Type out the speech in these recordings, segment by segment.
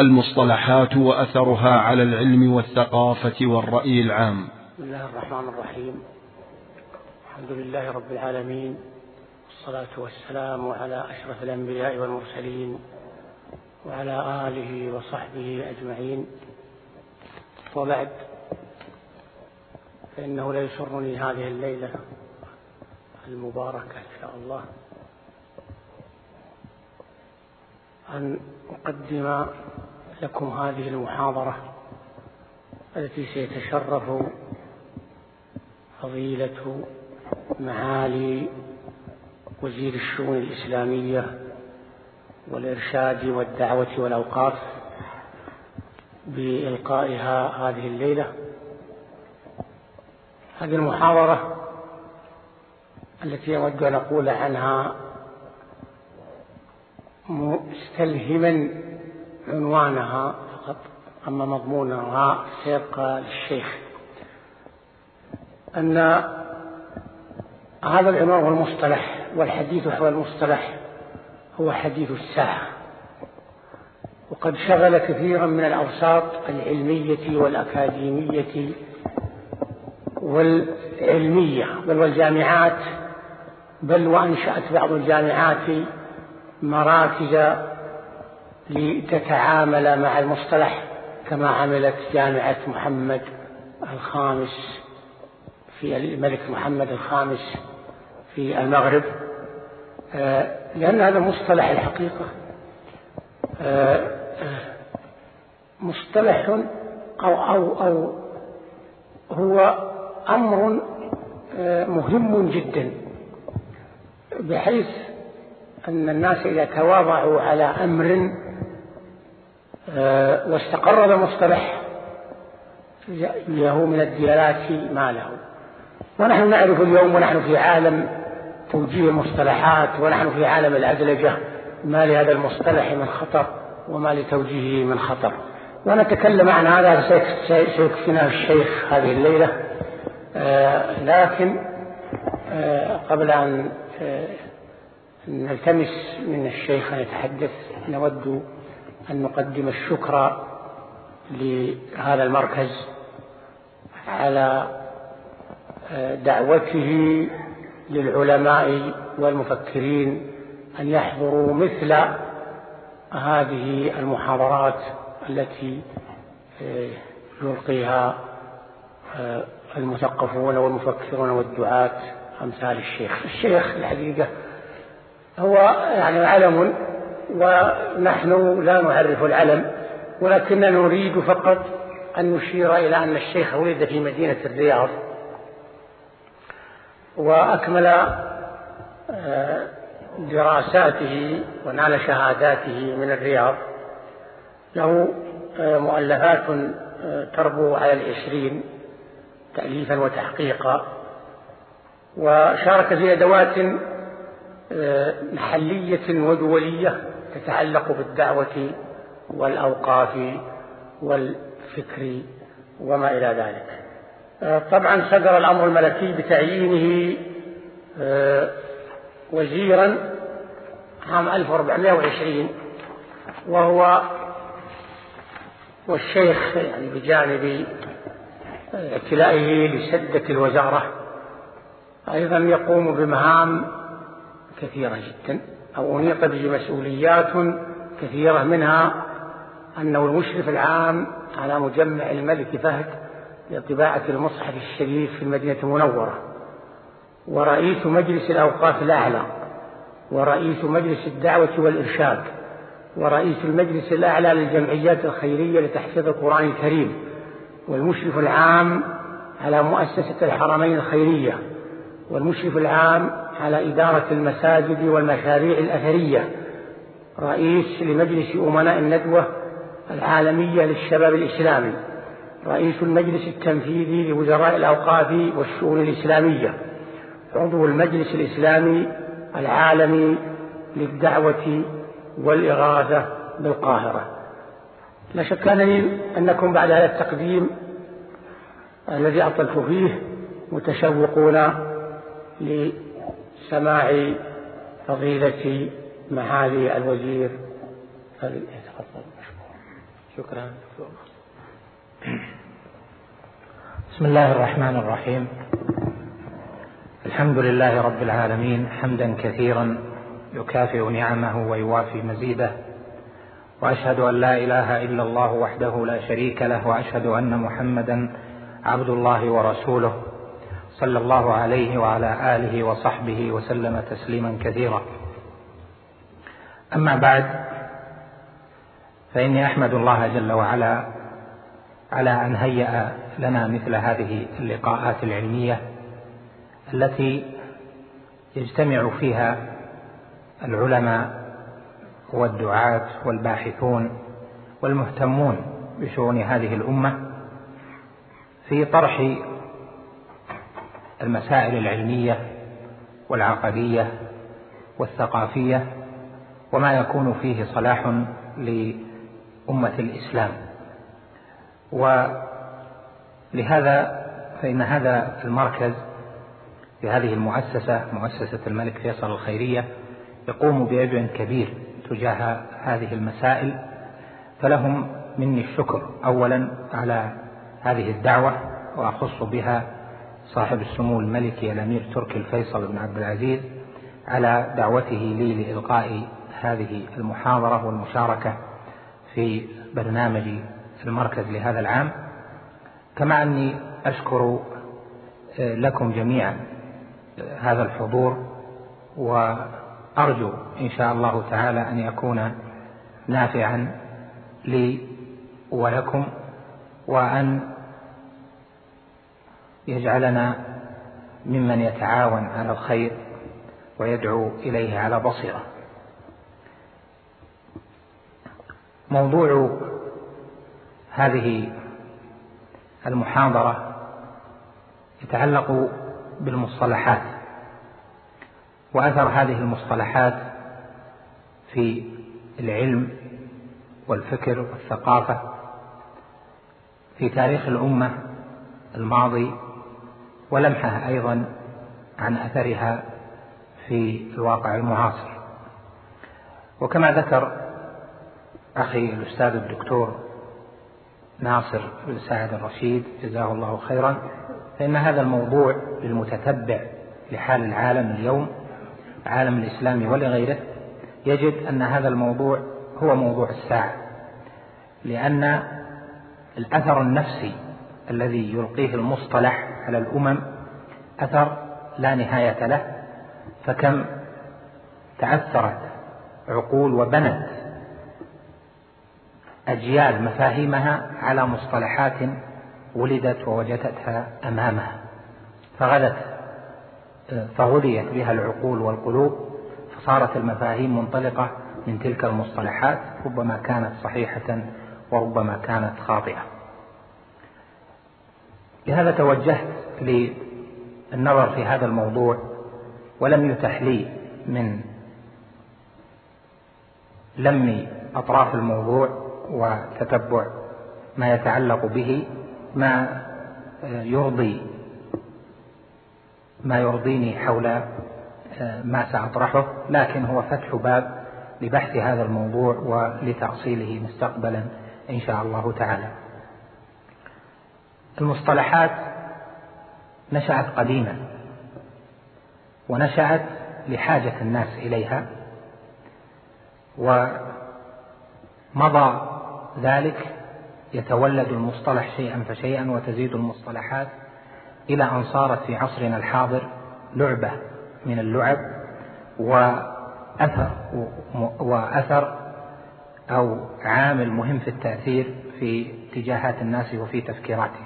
المصطلحات وأثرها على العلم والثقافة والرأي العام. بسم الله الرحمن الرحيم. الحمد لله رب العالمين والصلاة والسلام على أشرف الأنبياء والمرسلين وعلى آله وصحبه أجمعين. وبعد فإنه ليسرني هذه الليلة المباركة إن شاء الله أن أقدم لكم هذه المحاضرة التي سيتشرف فضيلة معالي وزير الشؤون الإسلامية والإرشاد والدعوة والأوقاف بإلقائها هذه الليلة. هذه المحاضرة التي أود أن أقول عنها مستلهما عنوانها فقط أما مضمونها سيبقى للشيخ. أن هذا العنوان هو المصطلح والحديث حول المصطلح هو حديث الساعة. وقد شغل كثيرا من الأوساط العلمية والأكاديمية والعلمية بل والجامعات بل وأنشأت بعض الجامعات مراكز لتتعامل مع المصطلح كما عملت جامعة محمد الخامس في الملك محمد الخامس في المغرب. لأن هذا مصطلح الحقيقة. مصطلح أو أو أو هو أمر مهم جدا بحيث أن الناس إذا تواضعوا على أمر واستقر هذا المصطلح له من الدلالات ما له. ونحن نعرف اليوم ونحن في عالم توجيه المصطلحات ونحن في عالم الأدلجة. ما لهذا المصطلح من خطر وما لتوجيهه من خطر. ونتكلم عن هذا سيكفينا الشيخ هذه الليلة. لكن قبل أن نلتمس من الشيخ أن يتحدث نود أن نقدم الشكر لهذا المركز على دعوته للعلماء والمفكرين أن يحضروا مثل هذه المحاضرات التي يلقيها المثقفون والمفكرون والدعاة أمثال الشيخ. الشيخ الحقيقة هو يعني علم ونحن لا نعرف العلم ولكننا نريد فقط أن نشير إلى أن الشيخ ولد في مدينة الرياض وأكمل دراساته ونال شهاداته من الرياض. له مؤلفات تربو على العشرين تأليفا وتحقيقا. وشارك في أدوات محلية ودولية. تتعلق بالدعوة والأوقاف والفكر وما إلى ذلك. طبعا صدر الأمر الملكي بتعيينه وزيرا عام 1420 وهو والشيخ يعني بجانب اعتلائه لسدة الوزارة أيضا يقوم بمهام كثيرة جدا. أو أنيط به مسؤوليات كثيرة منها أنه المشرف العام على مجمع الملك فهد لطباعة المصحف الشريف في المدينة المنورة ورئيس مجلس الأوقاف الأعلى ورئيس مجلس الدعوة والإرشاد ورئيس المجلس الأعلى للجمعيات الخيرية لتحفيظ القرآن الكريم والمشرف العام على مؤسسة الحرمين الخيرية والمشرف العام على إدارة المساجد والمشاريع الأثرية. رئيس لمجلس أمناء الندوة العالمية للشباب الإسلامي. رئيس المجلس التنفيذي لوزراء الأوقاف والشؤون الإسلامية. عضو المجلس الإسلامي العالمي للدعوة والإغاثة بالقاهرة. لا شك أنني أنكم بعد هذا التقديم الذي أطلت فيه متشوقون لسماع فضيلة معالي الوزير فليتفضل شكرا. بسم الله الرحمن الرحيم. الحمد لله رب العالمين حمدا كثيرا يكافئ نعمه ويوافي مزيده. وأشهد أن لا إله إلا الله وحده لا شريك له وأشهد أن محمدا عبد الله ورسوله. صلى الله عليه وعلى آله وصحبه وسلم تسليما كثيرا. أما بعد فإني أحمد الله جل وعلا على أن هيأ لنا مثل هذه اللقاءات العلمية التي يجتمع فيها العلماء والدعاة والباحثون والمهتمون بشؤون هذه الأمة في طرح المسائل العلمية والعقدية والثقافية وما يكون فيه صلاح لأمة الإسلام. ولهذا فإن هذا المركز في هذه المؤسسة مؤسسة الملك فيصل الخيرية يقوم بأجر كبير تجاه هذه المسائل فلهم مني الشكر أولا على هذه الدعوة وأخص بها صاحب السمو الملكي الأمير تركي الفيصل بن عبد العزيز على دعوته لي لإلقاء هذه المحاضرة والمشاركة في برنامج المركز لهذا العام. كما أني أشكر لكم جميعا هذا الحضور وأرجو إن شاء الله تعالى أن يكون نافعا لي ولكم وأن يجعلنا ممن يتعاون على الخير ويدعو إليه على بصيرة. موضوع هذه المحاضرة يتعلق بالمصطلحات وأثر هذه المصطلحات في العلم والفكر والثقافة في تاريخ الأمة الماضي ولمحه أيضا عن أثرها في الواقع المعاصر. وكما ذكر أخي الأستاذ الدكتور ناصر بن سعد الرشيد جزاه الله خيرا فإن هذا الموضوع للمتتبع لحال العالم اليوم العالم الإسلامي ولغيره يجد أن هذا الموضوع هو موضوع الساعة لأن الأثر النفسي الذي يلقيه المصطلح على الأمم أثر لا نهاية له فكم تعثرت عقول وبنت أجيال مفاهيمها على مصطلحات ولدت ووجدتها أمامها. فغدت فغذيت بها العقول والقلوب فصارت المفاهيم منطلقة من تلك المصطلحات ربما كانت صحيحة وربما كانت خاطئة. لهذا توجهت للنظر في هذا الموضوع ولم يتح لي من لم أطراف الموضوع وتتبع ما يتعلق به ما يرضي ما يرضيني حول آه، ما سأطرحه لكن هو فتح باب لبحث هذا الموضوع ولتأصيله مستقبلا إن شاء الله تعالى. المصطلحات نشأت قديما ونشأت لحاجة الناس إليها ومضى ذلك يتولد المصطلح شيئا فشيئا وتزيد المصطلحات إلى أن صارت في عصرنا الحاضر لعبة من اللعب وأثر وأثر أو عامل مهم في التأثير في اتجاهات الناس وفي تفكيراتهم.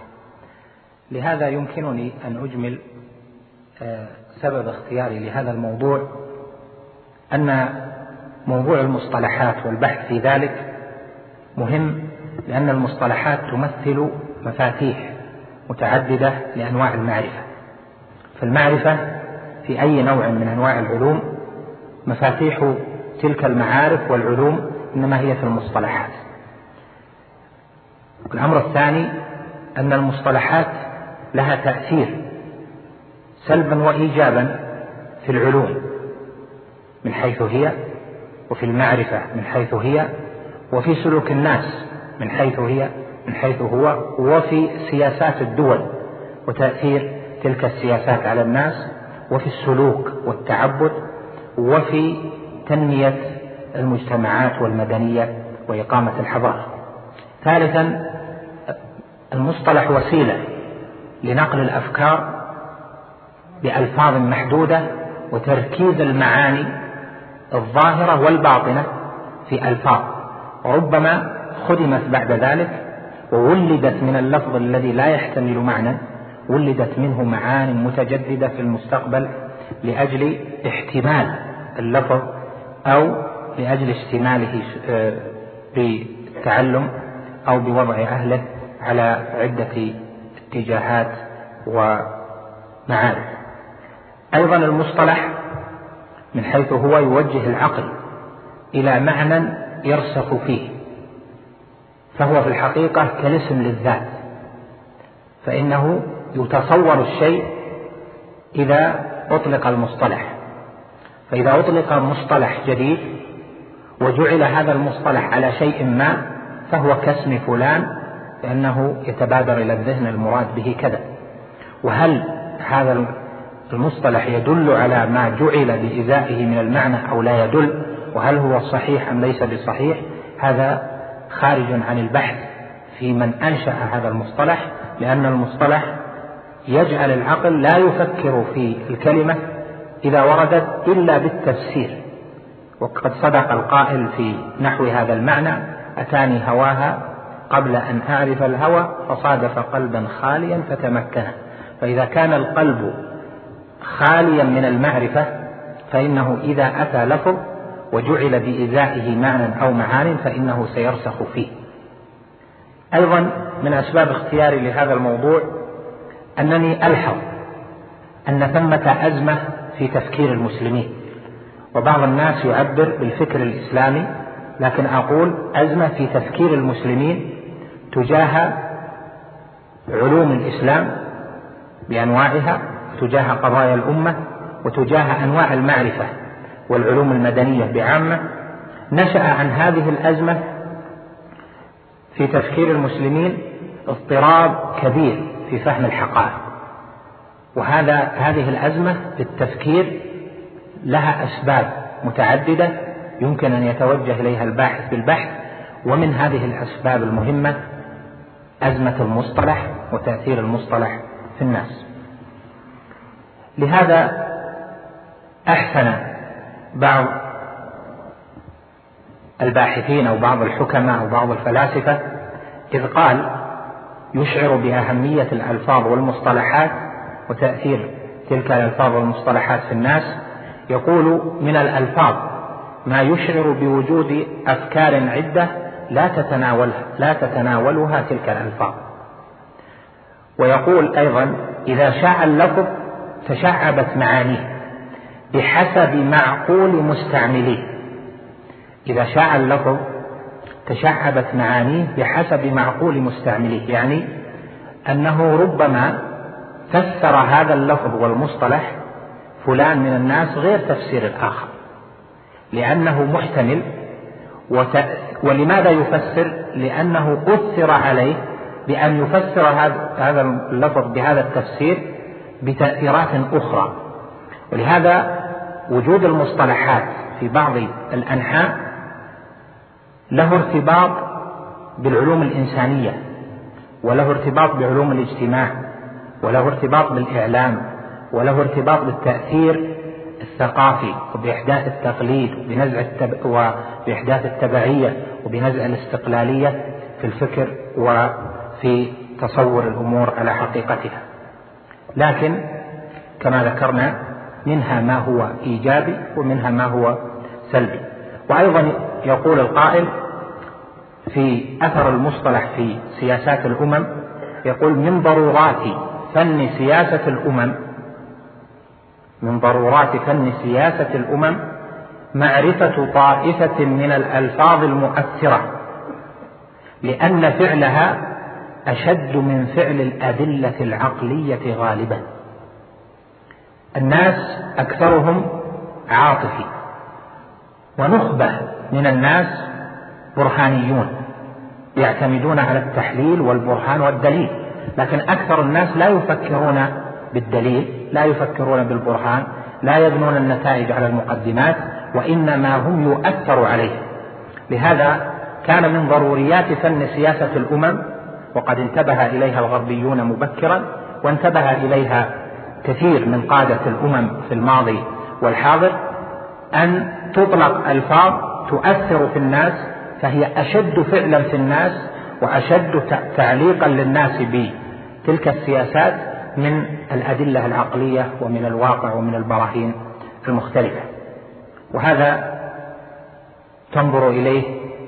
لهذا يمكنني أن أجمل آه، سبب اختياري لهذا الموضوع أن موضوع المصطلحات والبحث في ذلك مهم لأن المصطلحات تمثل مفاتيح متعددة لأنواع المعرفة. فالمعرفة في أي نوع من أنواع العلوم مفاتيح تلك المعارف والعلوم إنما هي في المصطلحات. الأمر الثاني أن المصطلحات لها تأثير سلبا وإيجابا في العلوم من حيث هي وفي المعرفة من حيث هي وفي سلوك الناس من حيث هي من حيث هو وفي سياسات الدول وتأثير تلك السياسات على الناس وفي السلوك والتعبد وفي تنمية المجتمعات والمدنية وإقامة الحضارة. ثالثا المصطلح وسيلة لنقل الأفكار بألفاظ محدودة وتركيز المعاني الظاهرة والباطنة في ألفاظ. وربما خدمت بعد ذلك وولدت من اللفظ الذي لا يحتمل معنى ولدت منه معان متجددة في المستقبل لأجل احتمال اللفظ أو لأجل اشتماله آه، بالتعلم أو بوضع أهله على عدة اتجاهات ومعارف. أيضا المصطلح من حيث هو يوجه العقل إلى معنى يرسخ فيه فهو في الحقيقة كالاسم للذات فإنه يتصور الشيء إذا أطلق المصطلح. فإذا أطلق مصطلح جديد وجعل هذا المصطلح على شيء ما فهو كاسم فلان لأنه يتبادر إلى الذهن المراد به كذا. وهل هذا المصطلح يدل على ما جعل بإزائه من المعنى أو لا يدل؟ وهل هو صحيح أم ليس بصحيح؟ هذا خارج عن البحث في من أنشأ هذا المصطلح لأن المصطلح يجعل العقل لا يفكر في الكلمة إذا وردت إلا بالتفسير. وقد صدق القائل في نحو هذا المعنى أتاني هواها قبل أن أعرف الهوى فصادف قلبا خاليا فتمكن فإذا كان القلب خاليا من المعرفة فإنه إذا أتى لفظ وجعل بإزائه معنى أو معان فإنه سيرسخ فيه. أيضا من أسباب اختياري لهذا الموضوع أنني ألحظ أن ثمة أزمة في تفكير المسلمين. وبعض الناس يعبر بالفكر الإسلامي لكن أقول أزمة في تفكير المسلمين تجاه علوم الإسلام بأنواعها تجاه قضايا الأمة وتجاه أنواع المعرفة والعلوم المدنية بعامة. نشأ عن هذه الأزمة في تفكير المسلمين اضطراب كبير في فهم الحقائق. وهذا هذه الأزمة في التفكير لها أسباب متعددة يمكن أن يتوجه إليها الباحث بالبحث ومن هذه الأسباب المهمة أزمة المصطلح وتأثير المصطلح في الناس. لهذا أحسن بعض الباحثين أو بعض الحكماء أو بعض الفلاسفة إذ قال يشعر بأهمية الألفاظ والمصطلحات وتأثير تلك الألفاظ والمصطلحات في الناس. يقول من الألفاظ ما يشعر بوجود أفكار عدة لا تتناولها لا تتناولها تلك الألفاظ ويقول أيضا إذا شاع اللفظ تشعبت معانيه بحسب معقول مستعمليه إذا شاع اللفظ تشعبت معانيه بحسب معقول مستعمليه يعني أنه ربما فسر هذا اللفظ والمصطلح فلان من الناس غير تفسير الآخر لأنه محتمل. ولماذا يفسر؟ لأنه أثر عليه بأن يفسر هذا اللفظ بهذا التفسير بتأثيرات أخرى ولهذا وجود المصطلحات في بعض الأنحاء له ارتباط بالعلوم الإنسانية وله ارتباط بعلوم الاجتماع وله ارتباط بالإعلام وله ارتباط بالتأثير الثقافي وبإحداث التقليد وبنزع التب... وبإحداث التبعية وبنزع الاستقلالية في الفكر وفي تصور الأمور على حقيقتها. لكن كما ذكرنا منها ما هو إيجابي ومنها ما هو سلبي. وأيضا يقول القائل في أثر المصطلح في سياسات الأمم يقول من ضرورات فن سياسة الأمم من ضرورات فن سياسة الأمم معرفة طائفة من الألفاظ المؤثرة لأن فعلها أشد من فعل الأدلة العقلية غالبا. الناس أكثرهم عاطفي ونخبة من الناس برهانيون يعتمدون على التحليل والبرهان والدليل. لكن أكثر الناس لا يفكرون بالدليل لا يفكرون بالبرهان لا يبنون النتائج على المقدمات وإنما هم يؤثر عليه. لهذا كان من ضروريات فن سياسة الأمم وقد انتبه إليها الغربيون مبكرا وانتبه إليها كثير من قادة الأمم في الماضي والحاضر أن تطلق ألفاظ تؤثر في الناس فهي أشد فعلا في الناس وأشد تعليقا للناس بتلك السياسات من الأدلة العقلية ومن الواقع ومن البراهين المختلفة. وهذا تنظر إليه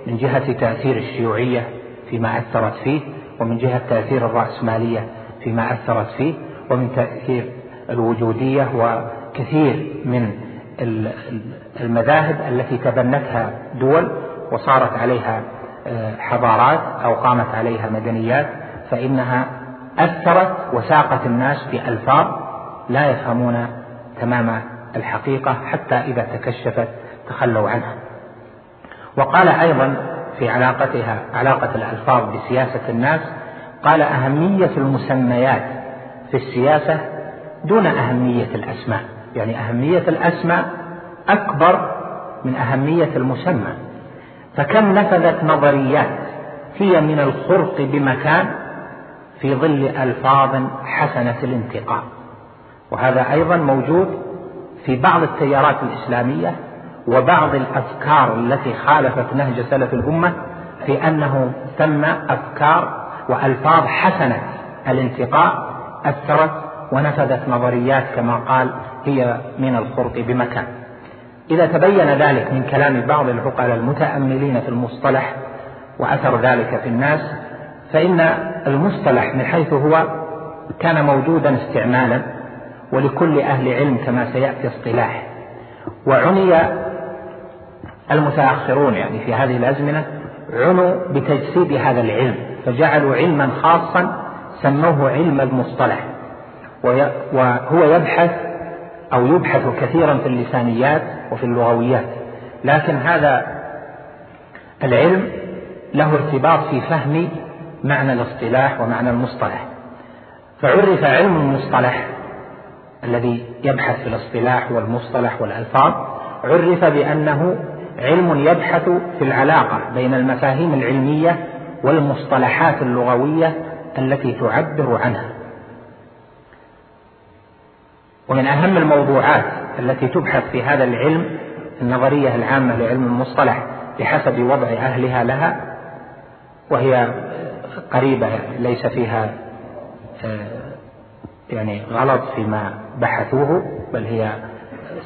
من جهة تأثير الشيوعية فيما أثرت فيه ومن جهة تأثير الرأسمالية فيما أثرت فيه ومن تأثير الوجودية وكثير من المذاهب التي تبنتها دول وصارت عليها آه، حضارات أو قامت عليها مدنيات فإنها أثرت وساقت الناس بألفاظ لا يفهمون تمام الحقيقة حتى إذا تكشفت تخلوا عنها. وقال أيضا في علاقتها علاقة الألفاظ بسياسة الناس قال أهمية المسميات في السياسة دون أهمية الأسماء. يعني أهمية الأسماء أكبر من أهمية المسمى. فكم نفذت نظريات هي من الخرق بمكان في ظل ألفاظ حسنة الانتقاء. وهذا أيضا موجود في بعض التيارات الإسلامية وبعض الأفكار التي خالفت نهج سلف الأمة في أنه ثم أفكار وألفاظ حسنة الانتقاء أثرت ونفذت نظريات كما قال هي من الخرق بمكان. إذا تبين ذلك من كلام بعض العقلاء المتأملين في المصطلح وأثر ذلك في الناس فإن المصطلح من حيث هو كان موجودا استعمالا ولكل أهل علم كما سيأتي اصطلاح. وعني المتأخرون يعني في هذه الأزمنة عنوا بتجسيد هذا العلم فجعلوا علما خاصا سموه علم المصطلح. وهو يبحث أو يبحث كثيرا في اللسانيات وفي اللغويات. لكن هذا العلم له ارتباط في فهم معنى الاصطلاح ومعنى المصطلح. فعرف علم المصطلح الذي يبحث في الاصطلاح والمصطلح والألفاظ عرف بأنه علم يبحث في العلاقة بين المفاهيم العلمية والمصطلحات اللغوية التي تعبر عنها. ومن أهم الموضوعات التي تبحث في هذا العلم النظرية العامة لعلم المصطلح بحسب وضع أهلها لها وهي قريبة ليس فيها آه، يعني غلط فيما بحثوه بل هي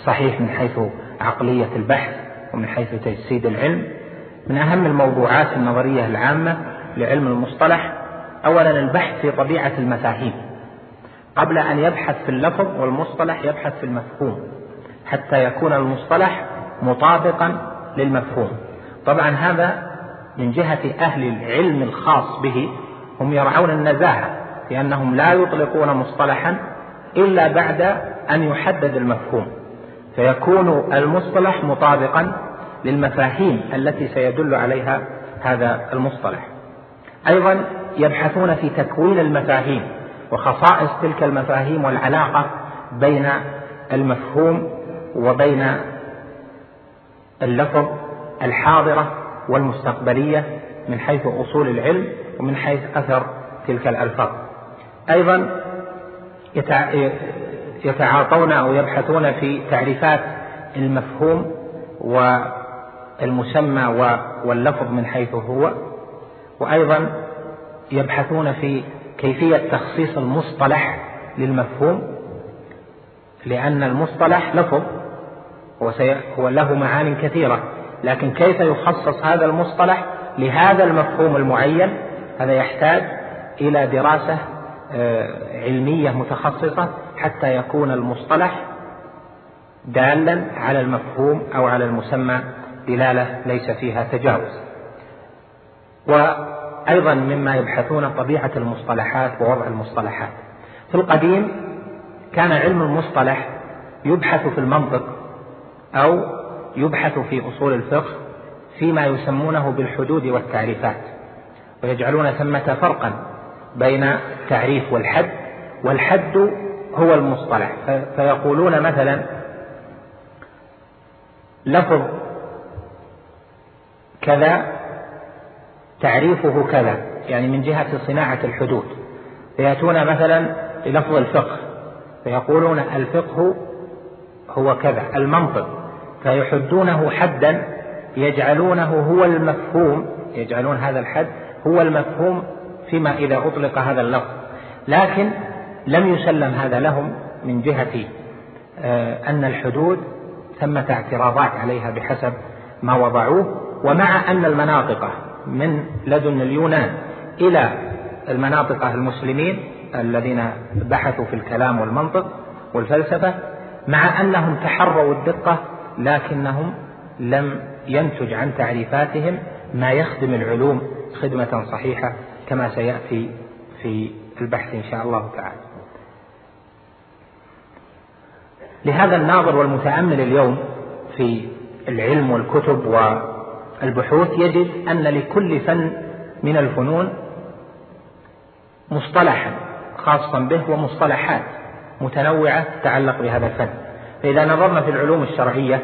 صحيح من حيث عقلية البحث ومن حيث تجسيد العلم. من أهم الموضوعات النظرية العامة لعلم المصطلح أولا البحث في طبيعة المفاهيم. قبل أن يبحث في اللفظ والمصطلح يبحث في المفهوم حتى يكون المصطلح مطابقا للمفهوم. طبعا هذا من جهة أهل العلم الخاص به هم يرعون النزاهة. لأنهم لا يطلقون مصطلحا إلا بعد أن يحدد المفهوم فيكون المصطلح مطابقا للمفاهيم التي سيدل عليها هذا المصطلح. أيضا يبحثون في تكوين المفاهيم وخصائص تلك المفاهيم والعلاقة بين المفهوم وبين اللفظ الحاضرة والمستقبلية من حيث أصول العلم ومن حيث أثر تلك الألفاظ. أيضا يتعاطون أو يبحثون في تعريفات المفهوم والمسمى واللفظ من حيث هو وأيضا يبحثون في كيفية تخصيص المصطلح للمفهوم لأن المصطلح لفظ هو له معان كثيرة لكن كيف يخصص هذا المصطلح لهذا المفهوم المعين؟ هذا يحتاج إلى دراسة علمية متخصصة حتى يكون المصطلح دالا على المفهوم أو على المسمى دلالة ليس فيها تجاوز. وأيضا مما يبحثون طبيعة المصطلحات ووضع المصطلحات. في القديم كان علم المصطلح يبحث في المنطق أو يبحث في أصول الفقه فيما يسمونه بالحدود والتعريفات ويجعلون ثمة فرقا. بين التعريف والحد والحد هو المصطلح. فيقولون مثلا لفظ كذا تعريفه كذا يعني من جهة صناعة الحدود. فيأتون مثلا للفظ الفقه فيقولون الفقه هو كذا المنطق. فيحدونه حدا يجعلونه هو المفهوم يجعلون هذا الحد هو المفهوم فيما إذا أطلق هذا اللفظ. لكن لم يسلم هذا لهم من جهة آه، أن الحدود ثمة اعتراضات عليها بحسب ما وضعوه ومع أن المناطق من لدن اليونان إلى المناطق المسلمين الذين بحثوا في الكلام والمنطق والفلسفة مع أنهم تحروا الدقة لكنهم لم ينتج عن تعريفاتهم ما يخدم العلوم خدمة صحيحة كما سيأتي في البحث إن شاء الله تعالى. لهذا الناظر والمتأمل اليوم في العلم والكتب والبحوث يجد أن لكل فن من الفنون مصطلحا خاصا به ومصطلحات متنوعة تتعلق بهذا الفن. فإذا نظرنا في العلوم الشرعية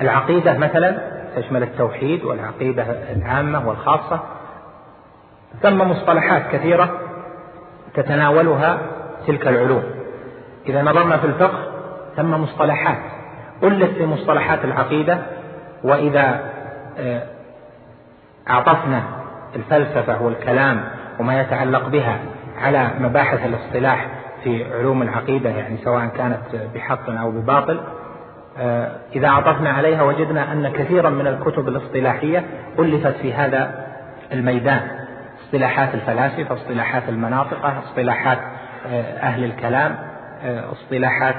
العقيدة مثلا تشمل التوحيد والعقيدة العامة والخاصة ثم مصطلحات كثيرة تتناولها تلك العلوم. إذا نظرنا في الفقه ثم مصطلحات. ألف في مصطلحات العقيدة وإذا آه، أعطفنا الفلسفة والكلام وما يتعلق بها على مباحث الاصطلاح في علوم العقيدة يعني سواء كانت بحق أو بباطل آه، إذا عطفنا عليها وجدنا أن كثيرا من الكتب الاصطلاحية ألفت في هذا الميدان. اصطلاحات الفلاسفة اصطلاحات المناطق اصطلاحات آه، أهل الكلام آه، اصطلاحات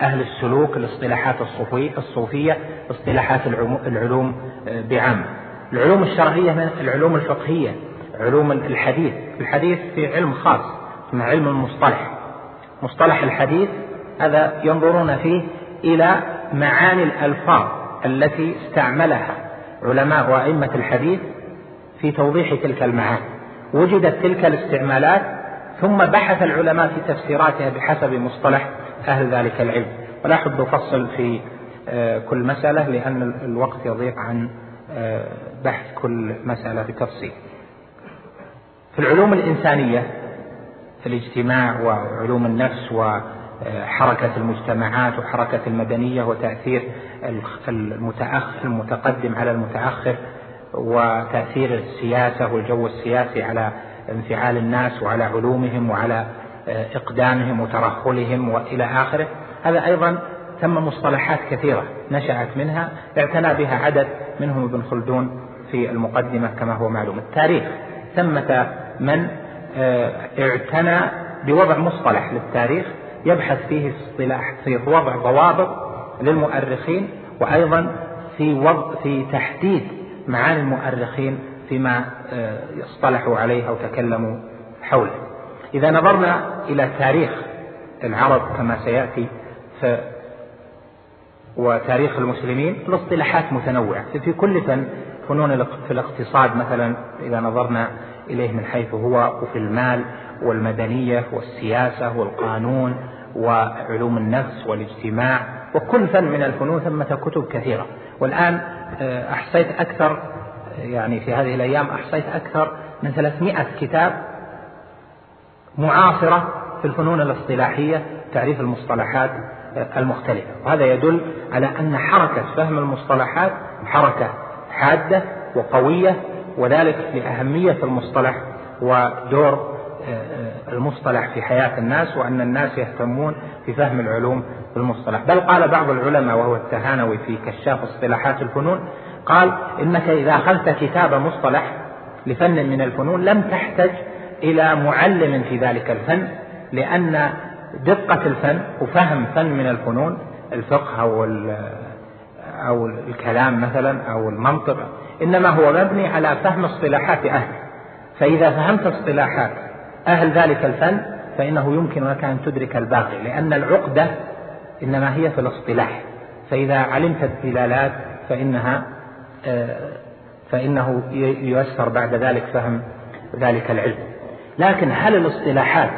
أهل السلوك الاصطلاحات الصوفية اصطلاحات العلوم بعام. العلوم الشرعية من العلوم الفقهية علوم الحديث. الحديث في علم خاص اسمه علم المصطلح. مصطلح الحديث هذا ينظرون فيه إلى معاني الألفاظ التي استعملها علماء وأئمة الحديث في توضيح تلك المعاني. وجدت تلك الاستعمالات ثم بحث العلماء في تفسيراتها بحسب مصطلح أهل ذلك العلم. ولا أحب أفصل في آه، كل مسألة لأن الوقت يضيق عن آه، بحث كل مسألة بتفصيل. في العلوم الإنسانية في الاجتماع وعلوم النفس وحركة المجتمعات وحركة المدنية وتأثير المتأخر المتقدم على المتأخر وتأثير السياسة والجو السياسي على انفعال الناس وعلى علومهم وعلى إقدامهم وترهلهم وإلى آخره. هذا أيضا ثم مصطلحات كثيرة نشأت منها اعتنى بها عدد منهم ابن خلدون في المقدمة كما هو معلوم. التاريخ ثمة من آه، اعتنى بوضع مصطلح للتاريخ يبحث فيه اصطلاح في وضع ضوابط للمؤرخين وأيضا في وضع في تحديد معاني المؤرخين فيما آه، اصطلحوا عليه أو تكلموا حوله. إذا نظرنا إلى تاريخ العرب كما سيأتي ف وتاريخ المسلمين الاصطلاحات متنوعة. في كل فن فنون في الاقتصاد مثلا إذا نظرنا إليه من حيث هو وفي المال والمدنية والسياسة والقانون وعلوم النفس والاجتماع وكل فن من الفنون ثمة كتب كثيرة. والآن أحصيت أكثر يعني في هذه الأيام أحصيت أكثر من 300 كتاب معاصرة في الفنون الاصطلاحية تعريف المصطلحات آه، المختلفة. وهذا يدل على أن حركة فهم المصطلحات حركة حادة وقوية وذلك لأهمية المصطلح ودور آه، آه، المصطلح في حياة الناس وأن الناس يهتمون في فهم العلوم بالمصطلح بل قال بعض العلماء وهو التهانوي في كشاف اصطلاحات الفنون قال إنك إذا أخذت كتاب مصطلح لفن من الفنون لم تحتج إلى معلم في ذلك الفن لأن دقة الفن وفهم فن من الفنون الفقه أو أو الكلام مثلا أو المنطق إنما هو مبني على فهم اصطلاحات أهل. فإذا فهمت اصطلاحات أهل ذلك الفن فإنه يمكن لك أن تدرك الباقي لأن العقدة إنما هي في الاصطلاح. فإذا علمت الدلالات فإنها آه، فإنه ييسر بعد ذلك فهم ذلك العلم. لكن هل الاصطلاحات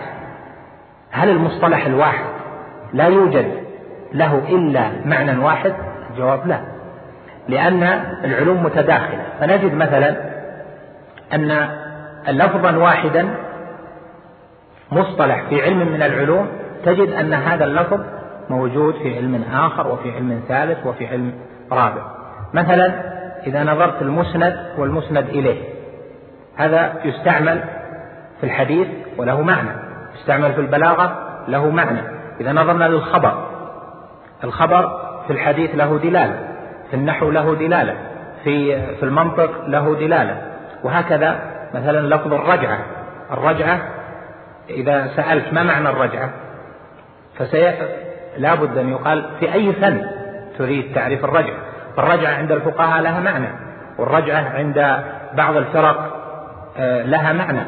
هل المصطلح الواحد لا يوجد له إلا معنى واحد؟ الجواب لا. لأن العلوم متداخلة. فنجد مثلا أن لفظا واحدا مصطلح في علم من العلوم تجد أن هذا اللفظ موجود في علم آخر وفي علم ثالث وفي علم رابع. مثلا إذا نظرت المسند والمسند إليه هذا يستعمل في الحديث وله معنى يستعمل في البلاغة له معنى. إذا نظرنا للخبر الخبر في الحديث له دلالة في النحو له دلالة في في المنطق له دلالة. وهكذا مثلا لفظ الرجعة الرجعة إذا سألت ما معنى الرجعة؟ لا بد أن يقال في أي فن تريد تعريف الرجعة فالرجعة عند الفقهاء لها معنى والرجعة عند بعض الفرق آه، لها معنى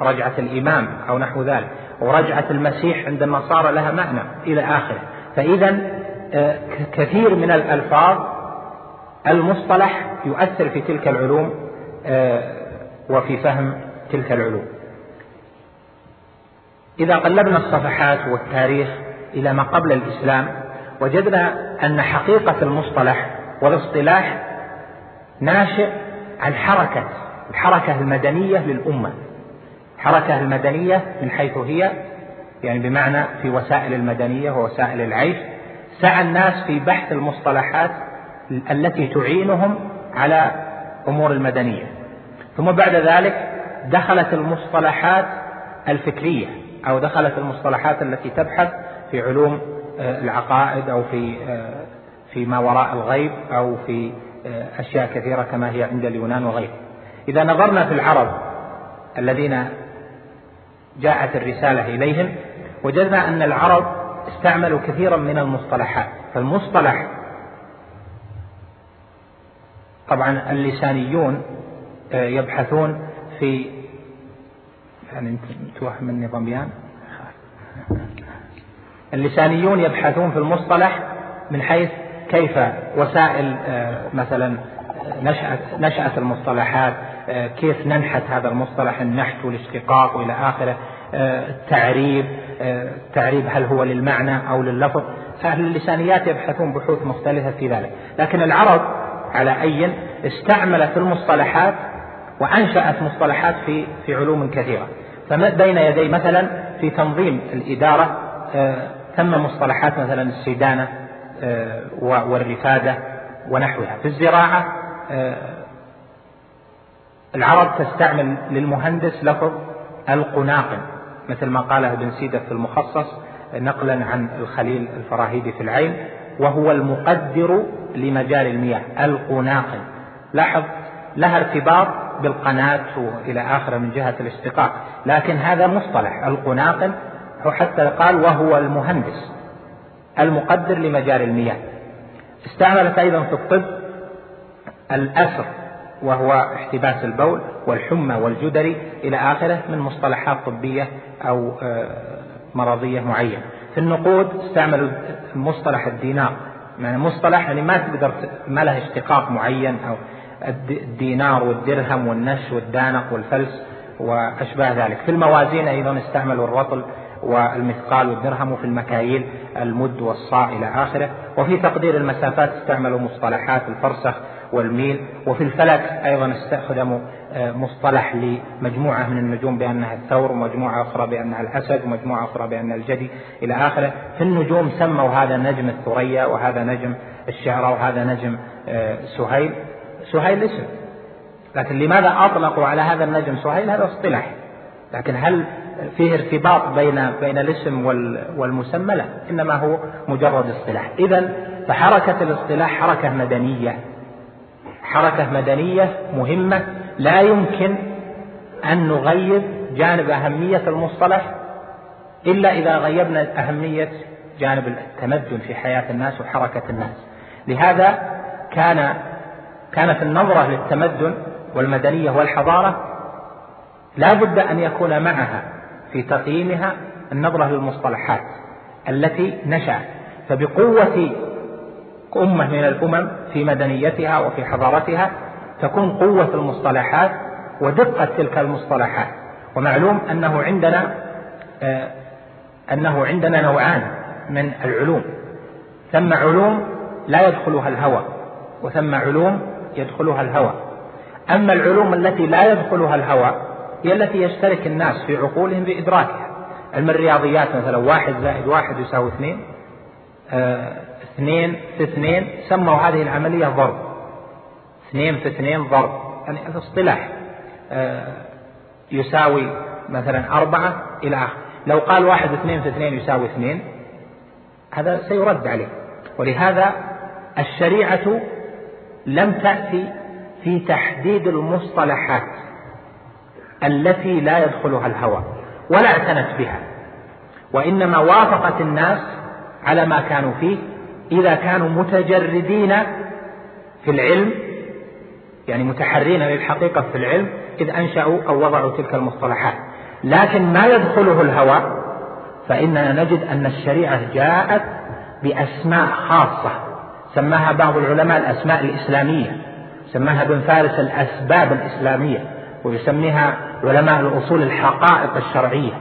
رجعة الإمام أو نحو ذلك ورجعة المسيح عند النصارى لها معنى إلى آخره. فإذا آه، كثير من الألفاظ المصطلح يؤثر في تلك العلوم آه، وفي فهم تلك العلوم. إذا قلبنا الصفحات والتاريخ إلى ما قبل الإسلام وجدنا أن حقيقة المصطلح والاصطلاح ناشئ عن حركة الحركة المدنية للأمة. الحركة المدنية من حيث هي يعني بمعنى في وسائل المدنية ووسائل العيش سعى الناس في بحث المصطلحات التي تعينهم على أمور المدنية. ثم بعد ذلك دخلت المصطلحات الفكرية أو دخلت المصطلحات التي تبحث في علوم آه، العقائد أو في آه، في ما وراء الغيب أو في آه، أشياء كثيرة كما هي عند اليونان وغيره إذا نظرنا في العرب الذين جاءت الرسالة إليهم وجدنا أن العرب استعملوا كثيرا من المصطلحات. فالمصطلح طبعا اللسانيون يبحثون في يعني انت توهم مني ظميان اللسانيون يبحثون في المصطلح من حيث كيف وسائل آه، مثلا نشأة نشأة المصطلحات آه، كيف ننحت هذا المصطلح النحت والاشتقاق وإلى آخره آه، التعريب التعريب هل هو للمعنى أو لللفظ. فأهل اللسانيات يبحثون بحوث مختلفة في ذلك. لكن العرب على أي استعملت المصطلحات وأنشأت مصطلحات في في علوم كثيرة. فبين يدي مثلا في تنظيم الإدارة ثم مصطلحات مثلا السيدانة آه، والرفادة ونحوها. في الزراعة آه، العرب تستعمل للمهندس لفظ القناقن مثل ما قاله ابن سيدة في المخصص نقلا عن الخليل الفراهيدي في العين وهو المقدر لمجال المياه القناقن. لاحظ لها ارتباط بالقناة وإلى آخره من جهة الاشتقاق. لكن هذا مصطلح القناقن حتى قال وهو المهندس المقدر لمجاري المياه. استعملت أيضا في الطب الأسر وهو احتباس البول والحمى والجدري إلى آخره من مصطلحات طبية أو آه، مرضية معينة. في النقود استعملوا مصطلح الدينار يعني مصطلح يعني ما تقدر ما له اشتقاق معين أو الدينار والدرهم والنش والدانق والفلس وأشباه ذلك. في الموازين أيضا استعملوا الرطل والمثقال والدرهم وفي المكاييل المد والصاع إلى آخره. وفي تقدير المسافات استعملوا مصطلحات الفرسخ والميل. وفي الفلك أيضا استخدموا مصطلح لمجموعة من النجوم بأنها الثور ومجموعة أخرى بأنها الأسد ومجموعة أخرى بأنها الجدي إلى آخره. في النجوم سموا هذا نجم الثريا وهذا نجم الشعرى وهذا نجم آه، سهيل. سهيل اسم. لكن لماذا أطلقوا على هذا النجم سهيل؟ هذا اصطلاح. لكن هل فيه ارتباط بين بين الاسم والمسمى لا إنما هو مجرد اصطلاح. إذا فحركة الاصطلاح حركة مدنية. حركة مدنية مهمة. لا يمكن أن نغيب جانب أهمية المصطلح إلا إذا غيبنا أهمية جانب التمدن في حياة الناس وحركة الناس. لهذا كان كانت النظرة للتمدن والمدنية والحضارة لا بد أن يكون معها. في تقييمها النظرة للمصطلحات التي نشأت فبقوة أمة من الأمم في مدنيتها وفي حضارتها تكون قوة المصطلحات ودقة تلك المصطلحات. ومعلوم أنه عندنا آه، أنه عندنا نوعان من العلوم. ثم علوم لا يدخلها الهوى وثم علوم يدخلها الهوى. أما العلوم التي لا يدخلها الهوى هي التي يشترك الناس في عقولهم بإدراكها. علم الرياضيات مثلا واحد زائد واحد يساوي اثنين. آه اثنين في اثنين سموا هذه العملية ضرب. اثنين في اثنين ضرب. يعني هذا اصطلاح آه يساوي مثلا أربعة إلى آخر. لو قال واحد اثنين في اثنين يساوي اثنين هذا سيرد عليه. ولهذا الشريعة لم تأتي في تحديد المصطلحات. التي لا يدخلها الهوى ولا اعتنت بها وإنما وافقت الناس على ما كانوا فيه إذا كانوا متجردين في العلم يعني متحرين للحقيقة في العلم إذ أنشأوا أو وضعوا تلك المصطلحات. لكن ما يدخله الهوى فإننا نجد أن الشريعة جاءت بأسماء خاصة سماها بعض العلماء الأسماء الإسلامية سماها ابن فارس الأسباب الإسلامية ويسميها علماء الأصول الحقائق الشرعية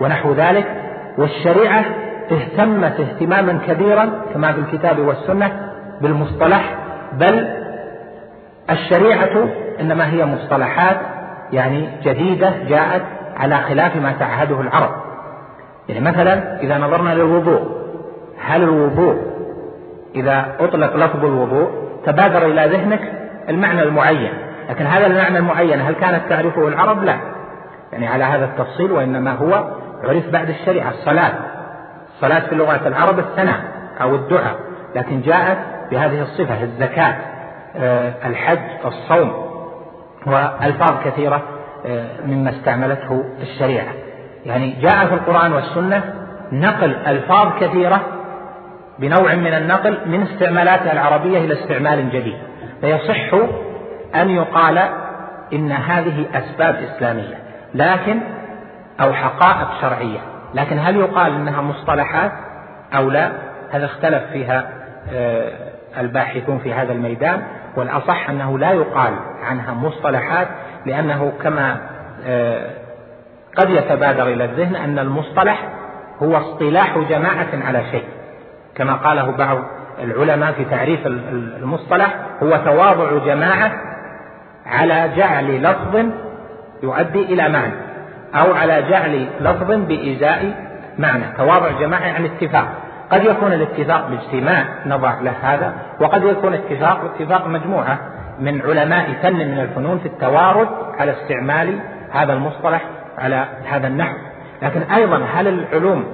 ونحو ذلك والشريعة اهتمت اهتماما كبيرا كما في الكتاب والسنة بالمصطلح بل الشريعة إنما هي مصطلحات يعني جديدة جاءت على خلاف ما تعهده العرب. يعني مثلا إذا نظرنا للوضوء هل الوضوء إذا أطلق لفظ الوضوء تبادر إلى ذهنك المعنى المعين؟ لكن هذا المعنى المعين هل كانت تعرفه العرب؟ لا. يعني على هذا التفصيل وإنما هو عرف بعد الشريعة الصلاة. الصلاة في لغة العرب الثناء أو الدعاء لكن جاءت بهذه الصفة الزكاة آه، الحج الصوم وألفاظ كثيرة آه، مما استعملته الشريعة. يعني جاء في القرآن والسنة نقل ألفاظ كثيرة بنوع من النقل من استعمالاتها العربية إلى استعمال جديد. فيصح أن يقال إن هذه أسباب إسلامية لكن أو حقائق شرعية. لكن هل يقال إنها مصطلحات أو لا؟ هذا اختلف فيها آه، الباحثون في هذا الميدان والأصح أنه لا يقال عنها مصطلحات لأنه كما آه، قد يتبادر إلى الذهن أن المصطلح هو اصطلاح جماعة على شيء. كما قاله بعض العلماء في تعريف المصطلح هو تواضع جماعة على جعل لفظ يؤدي إلى معنى أو على جعل لفظ بإزاء معنى. تواضع جماعة يعني اتفاق. قد يكون الاتفاق باجتماع نضع له هذا وقد يكون اتفاق اتفاق مجموعة من علماء فن من الفنون في التوارد على استعمال هذا المصطلح على هذا النحو. لكن أيضا هل العلوم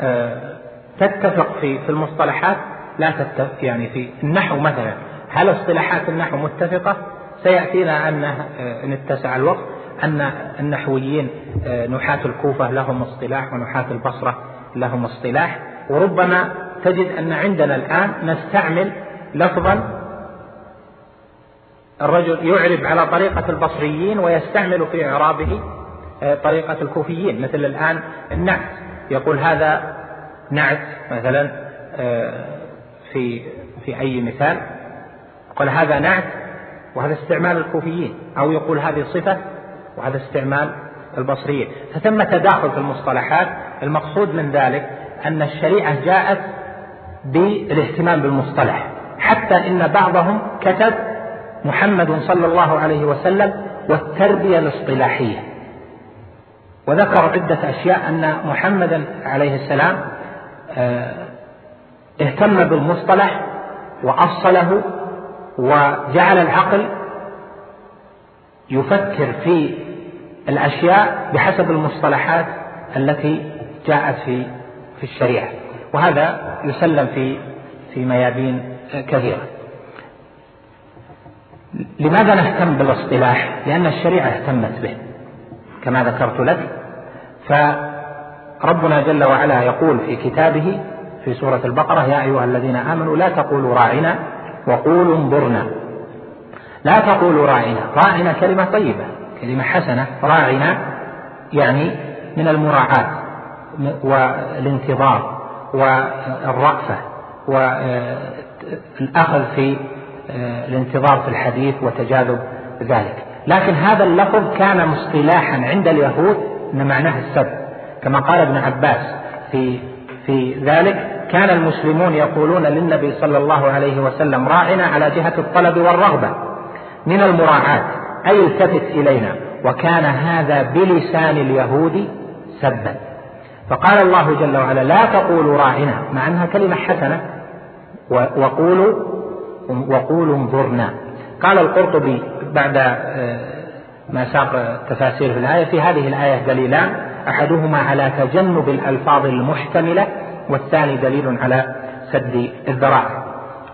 آه، تتفق في في المصطلحات؟ لا تتفق يعني في النحو مثلا. هل اصطلاحات النحو متفقة؟ سيأتينا أن آه، إن اتسع الوقت أن النحويين آه، نحاة الكوفة لهم اصطلاح ونحاة البصرة لهم اصطلاح. وربما تجد أن عندنا الآن نستعمل لفظا الرجل يعرب على طريقة البصريين ويستعمل في إعرابه آه، طريقة الكوفيين. مثل الآن النعت. يقول هذا نعت مثلا في في أي مثال؟ يقول هذا نعت وهذا استعمال الكوفيين أو يقول هذه صفة وهذا استعمال البصريين. فثم تداخل في المصطلحات المقصود من ذلك أن الشريعة جاءت بالاهتمام بالمصطلح. حتى إن بعضهم كتب محمد صلى الله عليه وسلم والتربية الاصطلاحية. وذكر عدة أشياء أن محمدا عليه السلام آه، اهتم بالمصطلح وأصله وجعل العقل يفكر في الأشياء بحسب المصطلحات التي جاءت في في الشريعة. وهذا يسلم في في ميادين كثيرة. لماذا نهتم بالاصطلاح؟ لأن الشريعة اهتمت به كما ذكرت لك. فربنا جل وعلا يقول في كتابه في سورة البقرة يا أيها الذين آمنوا لا تقولوا راعنا وقولوا انظرنا. لا تقولوا راعنا. راعنا كلمة طيبة. كلمة حسنة. راعنا يعني من المراعاة والانتظار والرأفة والأخذ في الانتظار في الحديث وتجاذب ذلك. لكن هذا اللفظ كان مصطلاحا عند اليهود ان معناه السب. كما قال ابن عباس في في ذلك كان المسلمون يقولون للنبي صلى الله عليه وسلم راعنا على جهة الطلب والرغبة من المراعاة أي التفت إلينا. وكان هذا بلسان اليهود سبا. فقال الله جل وعلا لا تقولوا راعنا. مع أنها كلمة حسنة. وقولوا وقولوا انظرنا. قال القرطبي بعد آه، ما ساق تفاسير في الآية في هذه الآية دليلان أحدهما على تجنب الألفاظ المحتملة والثاني دليل على سد الذرائع.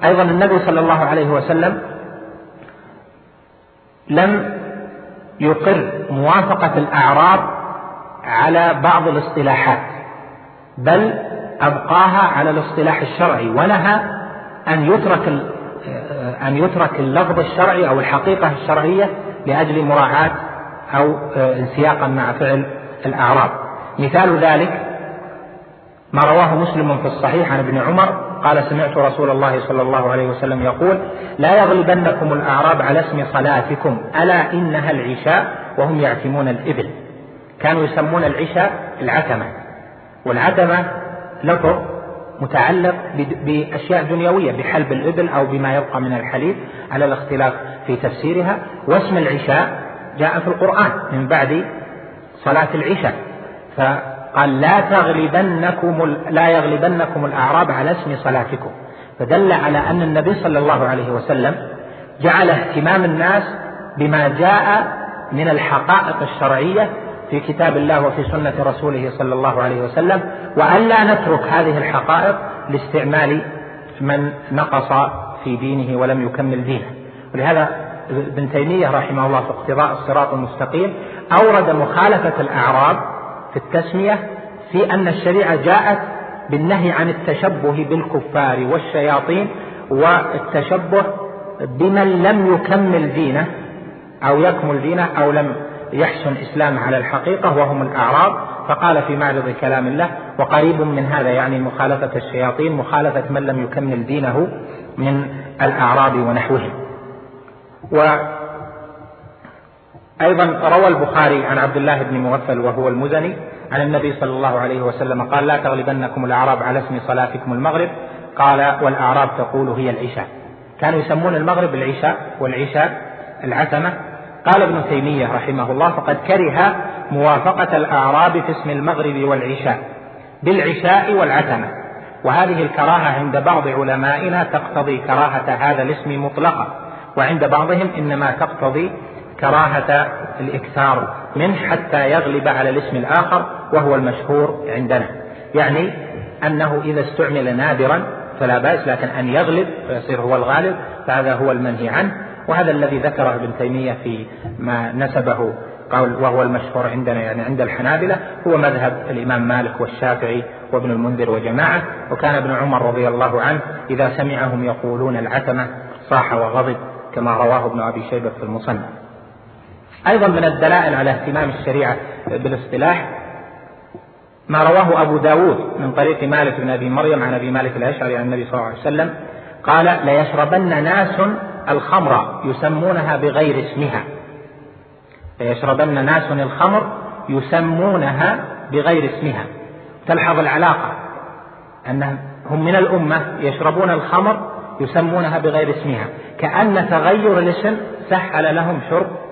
أيضا النبي صلى الله عليه وسلم لم يقر موافقة الأعراب على بعض الاصطلاحات بل أبقاها على الاصطلاح الشرعي ونهى أن يترك أن يترك اللفظ الشرعي أو الحقيقة الشرعية لأجل مراعاة أو انسياقا مع فعل الأعراب. مثال ذلك ما رواه مسلم في الصحيح عن ابن عمر قال سمعت رسول الله صلى الله عليه وسلم يقول لا يغلبنكم الأعراب على اسم صلاتكم ألا إنها العشاء وهم يعتمون الإبل. كانوا يسمون العشاء العتمة. والعتمة لفظ متعلق بأشياء دنيوية بحلب الإبل أو بما يبقى من الحليب على الاختلاف في تفسيرها. واسم العشاء جاء في القرآن من بعد صلاة العشاء. فقال لا تغلبنكم لا يغلبنكم الأعراب على اسم صلاتكم. فدل على أن النبي صلى الله عليه وسلم جعل اهتمام الناس بما جاء من الحقائق الشرعية في كتاب الله وفي سنة رسوله صلى الله عليه وسلم وألا نترك هذه الحقائق لاستعمال من نقص في دينه ولم يكمل دينه. ولهذا ابن تيمية رحمه الله في اقتضاء الصراط المستقيم أورد مخالفة الأعراب في التسمية في أن الشريعة جاءت بالنهي عن التشبه بالكفار والشياطين والتشبه بمن لم يكمل دينه أو يكمل دينه أو لم يحسن إسلامه على الحقيقة وهم الأعراب. فقال في معرض كلام الله وقريب من هذا يعني مخالفة الشياطين مخالفة من لم يكمل دينه من الأعراب ونحوهم وأيضا روى البخاري عن عبد الله بن مغفل وهو المزني عن النبي صلى الله عليه وسلم قال لا تغلبنكم الأعراب على اسم صلاتكم المغرب. قال والأعراب تقول هي العشاء. كانوا يسمون المغرب العشاء والعشاء العتمة. قال ابن تيمية رحمه الله فقد كره موافقة الأعراب في اسم المغرب والعشاء بالعشاء والعتمة. وهذه الكراهة عند بعض علمائنا تقتضي كراهة هذا الاسم مطلقة وعند بعضهم إنما تقتضي كراهة الإكثار منه حتى يغلب على الاسم الآخر وهو المشهور عندنا. يعني أنه إذا استعمل نادرا فلا بأس لكن أن يغلب فيصير هو الغالب فهذا هو المنهي عنه. وهذا الذي ذكره ابن تيمية في ما نسبه قول وهو المشهور عندنا يعني عند الحنابلة هو مذهب الإمام مالك والشافعي وابن المنذر وجماعة. وكان ابن عمر رضي الله عنه إذا سمعهم يقولون العتمة صاح وغضب كما رواه ابن أبي شيبة في المصنف. أيضا من الدلائل على اهتمام الشريعة بالاصطلاح ما رواه أبو داود من طريق مالك بن أبي مريم عن أبي مالك الأشعري عن النبي صلى الله عليه وسلم قال ليشربن ناس الخمر يسمونها بغير اسمها. ليشربن ناس الخمر يسمونها بغير اسمها. تلحظ العلاقة أنهم هم من الأمة يشربون الخمر يسمونها بغير اسمها. كأن تغير الاسم سهل لهم شرب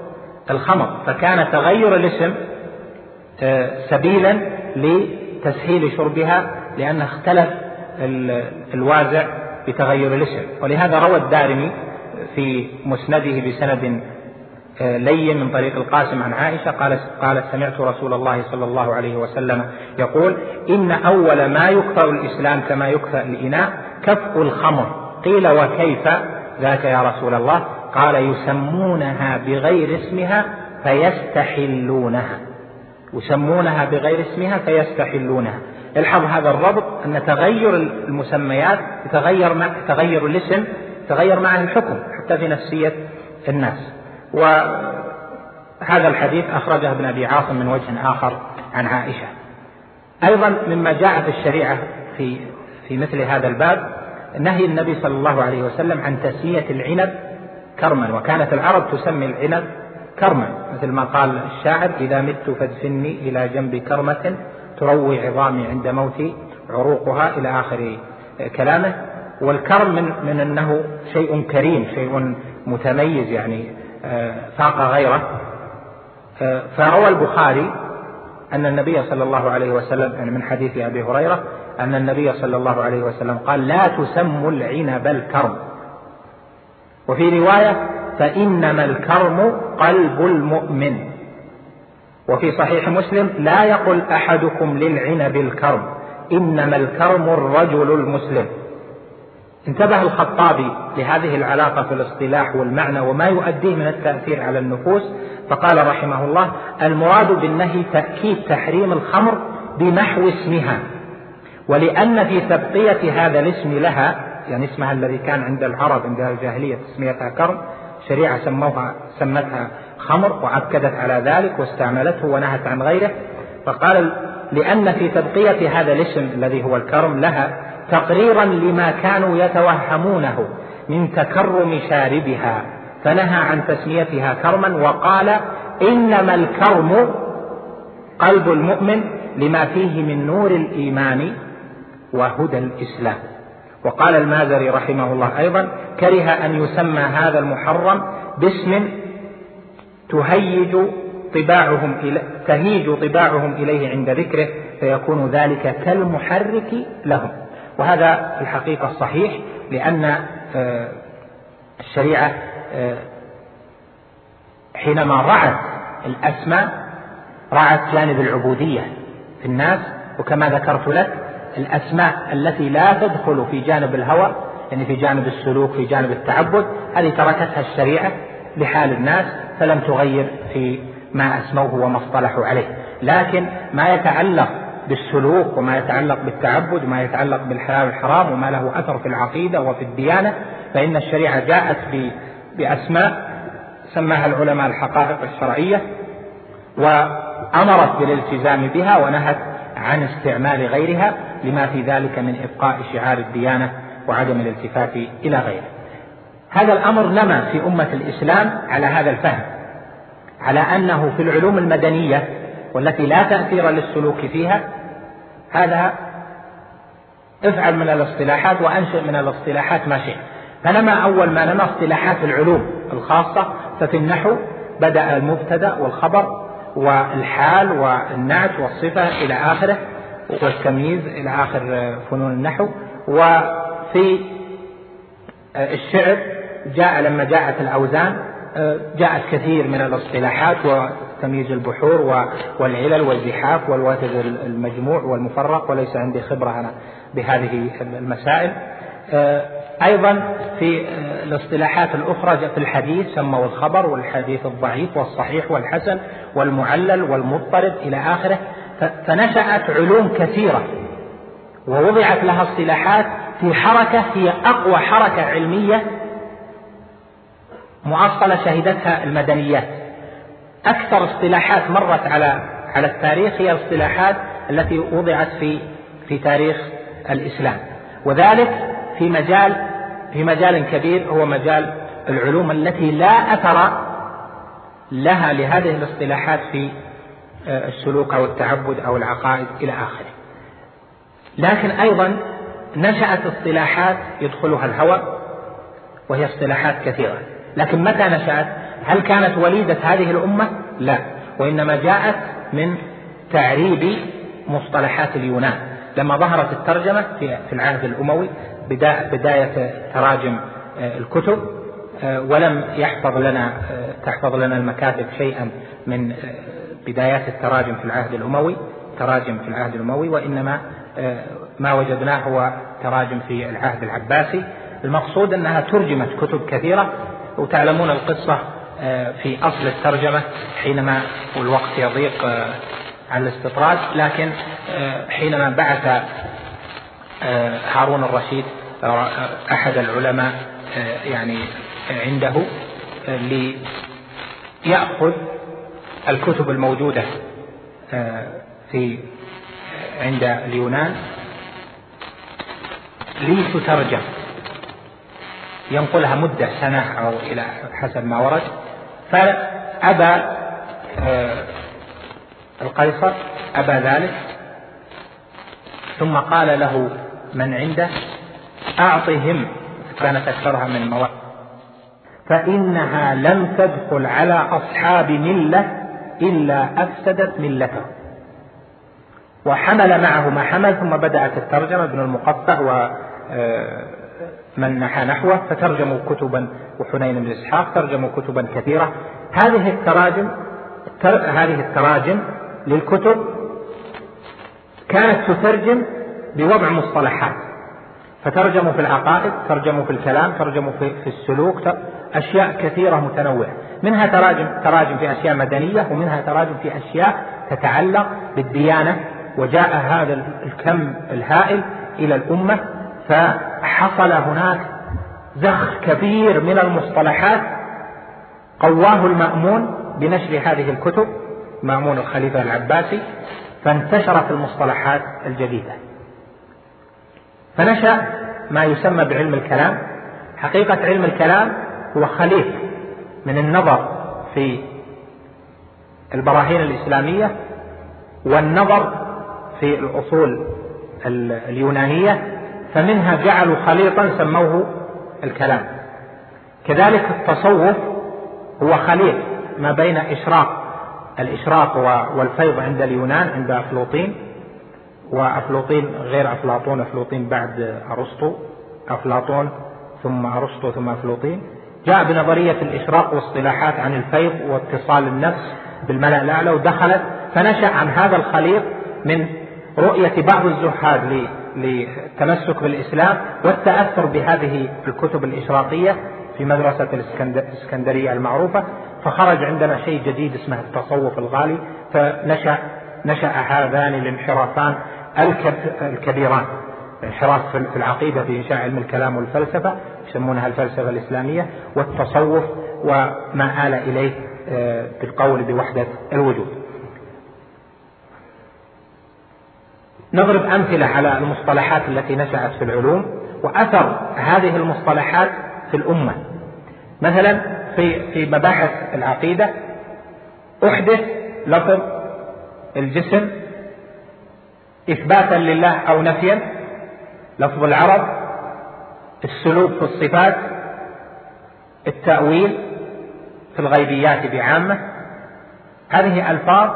الخمر فكان تغير الاسم آه، سبيلا لتسهيل شربها لأنه اختلف الوازع بتغير الاسم. ولهذا روى الدارمي في مسنده بسند آه، لين من طريق القاسم عن عائشة قالت قالت سمعت رسول الله صلى الله عليه وسلم يقول إن أول ما يكفر الإسلام كما يكفر الإناء كف الخمر قيل وكيف ذاك يا رسول الله؟ قال يسمونها بغير اسمها فيستحلونها. يسمونها بغير اسمها فيستحلونها. الحظ هذا الربط أن تغير المسميات يتغير مع تغير الاسم تغير معه الحكم حتى في نفسية الناس. وهذا الحديث أخرجه ابن أبي عاصم من وجه آخر عن عائشة. أيضا مما جاء في الشريعة في في مثل هذا الباب نهي النبي صلى الله عليه وسلم عن تسمية العنب كرما. وكانت العرب تسمي العنب كرما مثل ما قال الشاعر إذا مت فادفني إلى جنب كرمة تروي عظامي عند موتي عروقها إلى آخر كلامه. والكرم من, من أنه شيء كريم شيء متميز يعني آه، فاق غيره. آه، فروى البخاري أن النبي صلى الله عليه وسلم يعني من حديث أبي هريرة أن النبي صلى الله عليه وسلم قال لا تسموا العنب الكرم. وفي رواية فإنما الكرم قلب المؤمن. وفي صحيح مسلم لا يقل أحدكم للعنب الكرم إنما الكرم الرجل المسلم. انتبه الخطابي لهذه العلاقة في الاصطلاح والمعنى وما يؤديه من التأثير على النفوس فقال رحمه الله المراد بالنهي تأكيد تحريم الخمر بمحو اسمها ولأن في تبقية هذا الاسم لها يعني اسمها الذي كان عند العرب عند الجاهلية تسميتها كرم. شريعة سموها سمتها خمر وعكدت على ذلك واستعملته ونهت عن غيره. فقال لأن في تبقية هذا الاسم الذي هو الكرم لها تقريرا لما كانوا يتوهمونه من تكرم شاربها. فنهى عن تسميتها كرما وقال إنما الكرم قلب المؤمن لما فيه من نور الإيمان وهدى الإسلام. وقال المازري رحمه الله أيضا كره أن يسمى هذا المحرم باسم تهيج طباعهم تهيج طباعهم إليه عند ذكره فيكون ذلك كالمحرك لهم. وهذا في الحقيقة صحيح لأن آه، الشريعة آه، حينما رعت الأسماء رعت جانب العبودية في الناس وكما ذكرت لك الأسماء التي لا تدخل في جانب الهوى يعني في جانب السلوك في جانب التعبد هذه تركتها الشريعة لحال الناس فلم تغير في ما أسموه وما اصطلحوا عليه. لكن ما يتعلق بالسلوك وما يتعلق بالتعبد وما يتعلق بالحلال والحرام وما له أثر في العقيدة وفي الديانة فإن الشريعة جاءت بأسماء سماها العلماء الحقائق الشرعية وأمرت بالالتزام بها ونهت عن استعمال غيرها لما في ذلك من إبقاء شعار الديانة وعدم الالتفات إلى غيره. هذا الأمر نما في أمة الإسلام على هذا الفهم على أنه في العلوم المدنية والتي لا تأثير للسلوك فيها هذا افعل من الاصطلاحات وأنشئ من الاصطلاحات ما شئت. فنما أول ما نما اصطلاحات العلوم الخاصة ففي النحو بدأ المبتدأ والخبر والحال والنعت والصفة إلى آخره. والتمييز إلى آخر فنون النحو. وفي الشعر جاء لما جاءت الأوزان جاءت كثير من الاصطلاحات وتمييز البحور والعلل والزحاف والوتد المجموع والمفرق وليس عندي خبرة أنا بهذه المسائل. أيضا في الاصطلاحات الأخرى في الحديث سموا الخبر والحديث الضعيف والصحيح والحسن والمعلل والمضطرب إلى آخره. فنشأت علوم كثيرة ووضعت لها اصطلاحات في حركة هي أقوى حركة علمية معصلة شهدتها المدنيات. أكثر اصطلاحات مرت على على التاريخ هي الاصطلاحات التي وضعت في في تاريخ الإسلام. وذلك في مجال في مجال كبير هو مجال العلوم التي لا أثر لها لهذه الاصطلاحات في السلوك أو التعبد أو العقائد إلى آخره. لكن أيضا نشأت اصطلاحات يدخلها الهوى وهي اصطلاحات كثيرة. لكن متى نشأت؟ هل كانت وليدة هذه الأمة؟ لا. وإنما جاءت من تعريب مصطلحات اليونان. لما ظهرت الترجمة في العهد الأموي بداية تراجم آه، الكتب آه، ولم يحفظ لنا تحفظ لنا المكاتب شيئا من بدايات التراجم في العهد الأموي تراجم في العهد الأموي وإنما آه، ما وجدناه هو تراجم في العهد العباسي. المقصود أنها ترجمت كتب كثيرة وتعلمون القصة آه، في أصل الترجمة حينما والوقت يضيق آه، عن الاستطراد. لكن حينما بعث هارون الرشيد أحد العلماء يعني عنده ليأخذ الكتب الموجودة في عند اليونان. لتترجم ينقلها مدة سنة أو إلى حسب ما ورد. فأبى آه، القيصر أبى ذلك. ثم قال له من عنده؟ أعطهم. كانت أكثرها من المواد. فإنها لم تدخل على أصحاب ملة. إلا أفسدت ملته. وحمل معه ما حمل ثم بدأت الترجمة ابن المقفى و آه، نحى نحوه فترجموا كتبا وحنين بن إسحاق ترجموا كتبا كثيرة. هذه التراجم هذه التراجم للكتب كانت تترجم بوضع مصطلحات. فترجموا في العقائد ترجموا في الكلام ترجموا في السلوك أشياء كثيرة متنوعة. منها تراجم تراجم في أشياء مدنية ومنها تراجم في أشياء تتعلق بالديانة. وجاء هذا الكم الهائل إلى الأمة فحصل هناك زخ كبير من المصطلحات. قواه المأمون بنشر هذه الكتب مأمون الخليفة العباسي فانتشرت المصطلحات الجديدة. فنشأ ما يسمى بعلم الكلام. حقيقة علم الكلام هو خليط من النظر في البراهين الإسلامية والنظر في الأصول اليونانية فمنها جعلوا خليطا سموه الكلام. كذلك التصوف هو خليط ما بين إشراق الإشراق والفيض عند اليونان عند أفلوطين وأفلوطين غير أفلاطون أفلوطين بعد أرسطو أفلاطون ثم أرسطو ثم أفلوطين جاء بنظرية الإشراق واصطلاحات عن الفيض واتصال النفس بالملأ الأعلى ودخلت فنشأ عن هذا الخليط من رؤية بعض الزهاد للتمسك بالإسلام والتأثر بهذه الكتب الإشراقية في مدرسة الإسكندرية المعروفة فخرج عندنا شيء جديد اسمه التصوف الغالي فنشأ نشأ هذان الانحرافان الكبيران انحراف في العقيدة في إنشاء علم الكلام والفلسفة يسمونها الفلسفة الإسلامية والتصوف وما آل إليه آه، بالقول بوحدة الوجود. نضرب أمثلة على المصطلحات التي نشأت في العلوم وأثر هذه المصطلحات في الأمة. مثلا في في مباحث العقيدة أحدث لفظ الجسم إثباتا لله أو نفيا لفظ العرب السلوك في الصفات التأويل في الغيبيات بعامة. هذه ألفاظ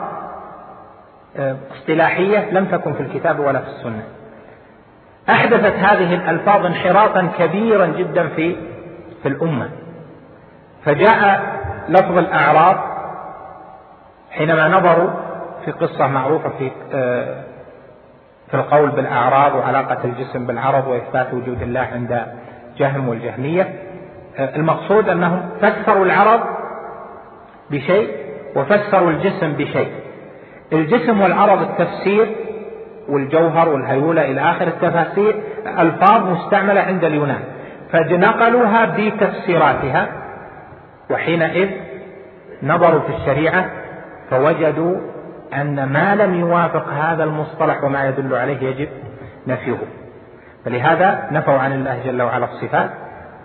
اصطلاحية لم تكن في الكتاب ولا في السنة. أحدثت هذه الألفاظ انحرافا كبيرا جدا في في الأمة. فجاء لفظ الأعراض حينما نظروا في قصة معروفة في آه، في القول بالأعراض وعلاقة الجسم بالعرض وإثبات وجود الله عند جهم والجهمية. آه، المقصود أنهم فسروا العرض بشيء وفسروا الجسم بشيء. الجسم والعرض التفسير والجوهر والهيولة إلى آخر التفاسير ألفاظ مستعملة عند اليونان. فنقلوها بتفسيراتها وحينئذ نظروا في الشريعة فوجدوا أن ما لم يوافق هذا المصطلح وما يدل عليه يجب نفيه. فلهذا نفوا عن الله جل وعلا الصفات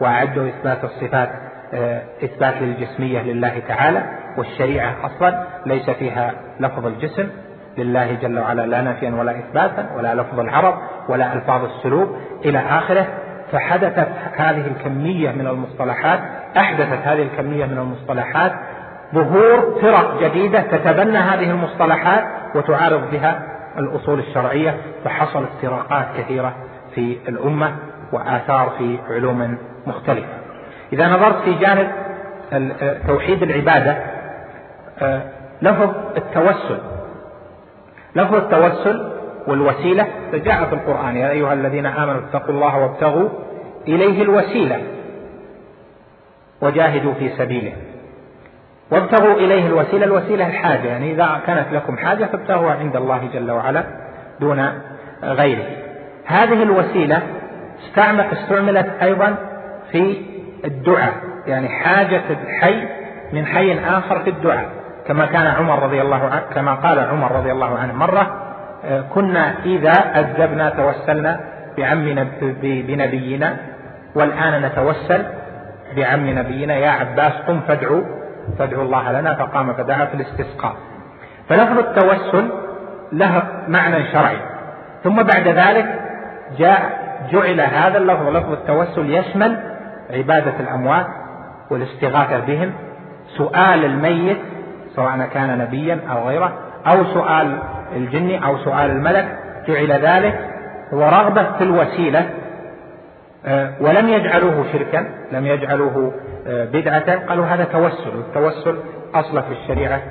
وأعدوا إثبات الصفات آه، إثبات للجسمية لله تعالى والشريعة أصلا ليس فيها لفظ الجسم. لله جل وعلا لا نفيا ولا إثباتا ولا لفظ العرب ولا ألفاظ السلوك إلى آخره. فحدثت هذه الكمية من المصطلحات أحدثت هذه الكمية من المصطلحات ظهور فرق جديدة تتبنى هذه المصطلحات وتعارض بها الأصول الشرعية فحصل افتراقات كثيرة في الأمة وآثار في علوم مختلفة. إذا نظرت في جانب توحيد العبادة آه، لفظ التوسل لفظ التوسل والوسيلة فجاء في القرآن. يا أيها الذين آمنوا اتقوا الله وابتغوا إليه الوسيلة وجاهدوا في سبيله. وابتغوا إليه الوسيلة الوسيلة الحاجة. يعني إذا كانت لكم حاجة فابتغوا عند الله جل وعلا دون غيره. هذه الوسيلة استعملت أيضا في الدعاء. يعني حاجة الحي من حي آخر في الدعاء. كما كان عمر رضي الله عنه كما قال عمر رضي الله عنه مرة كنا إذا أذبنا توسلنا بعم بنبينا والآن نتوسل بعم نبينا. يا عباس قم فادعو فادعو الله لنا فقام فدعا في الاستسقاء. فلفظ التوسل له معنى شرعي. ثم بعد ذلك جاء جعل هذا اللفظ لفظ التوسل يشمل عبادة الأموات والاستغاثة بهم سؤال الميت سواء كان نبيا أو غيره أو سؤال الجن أو سؤال الملك جعل ذلك ورغبة في الوسيلة آه، ولم يجعلوه شركا لم يجعلوه بدعة. قالوا هذا توسل. التوسل أصلا في الشريعة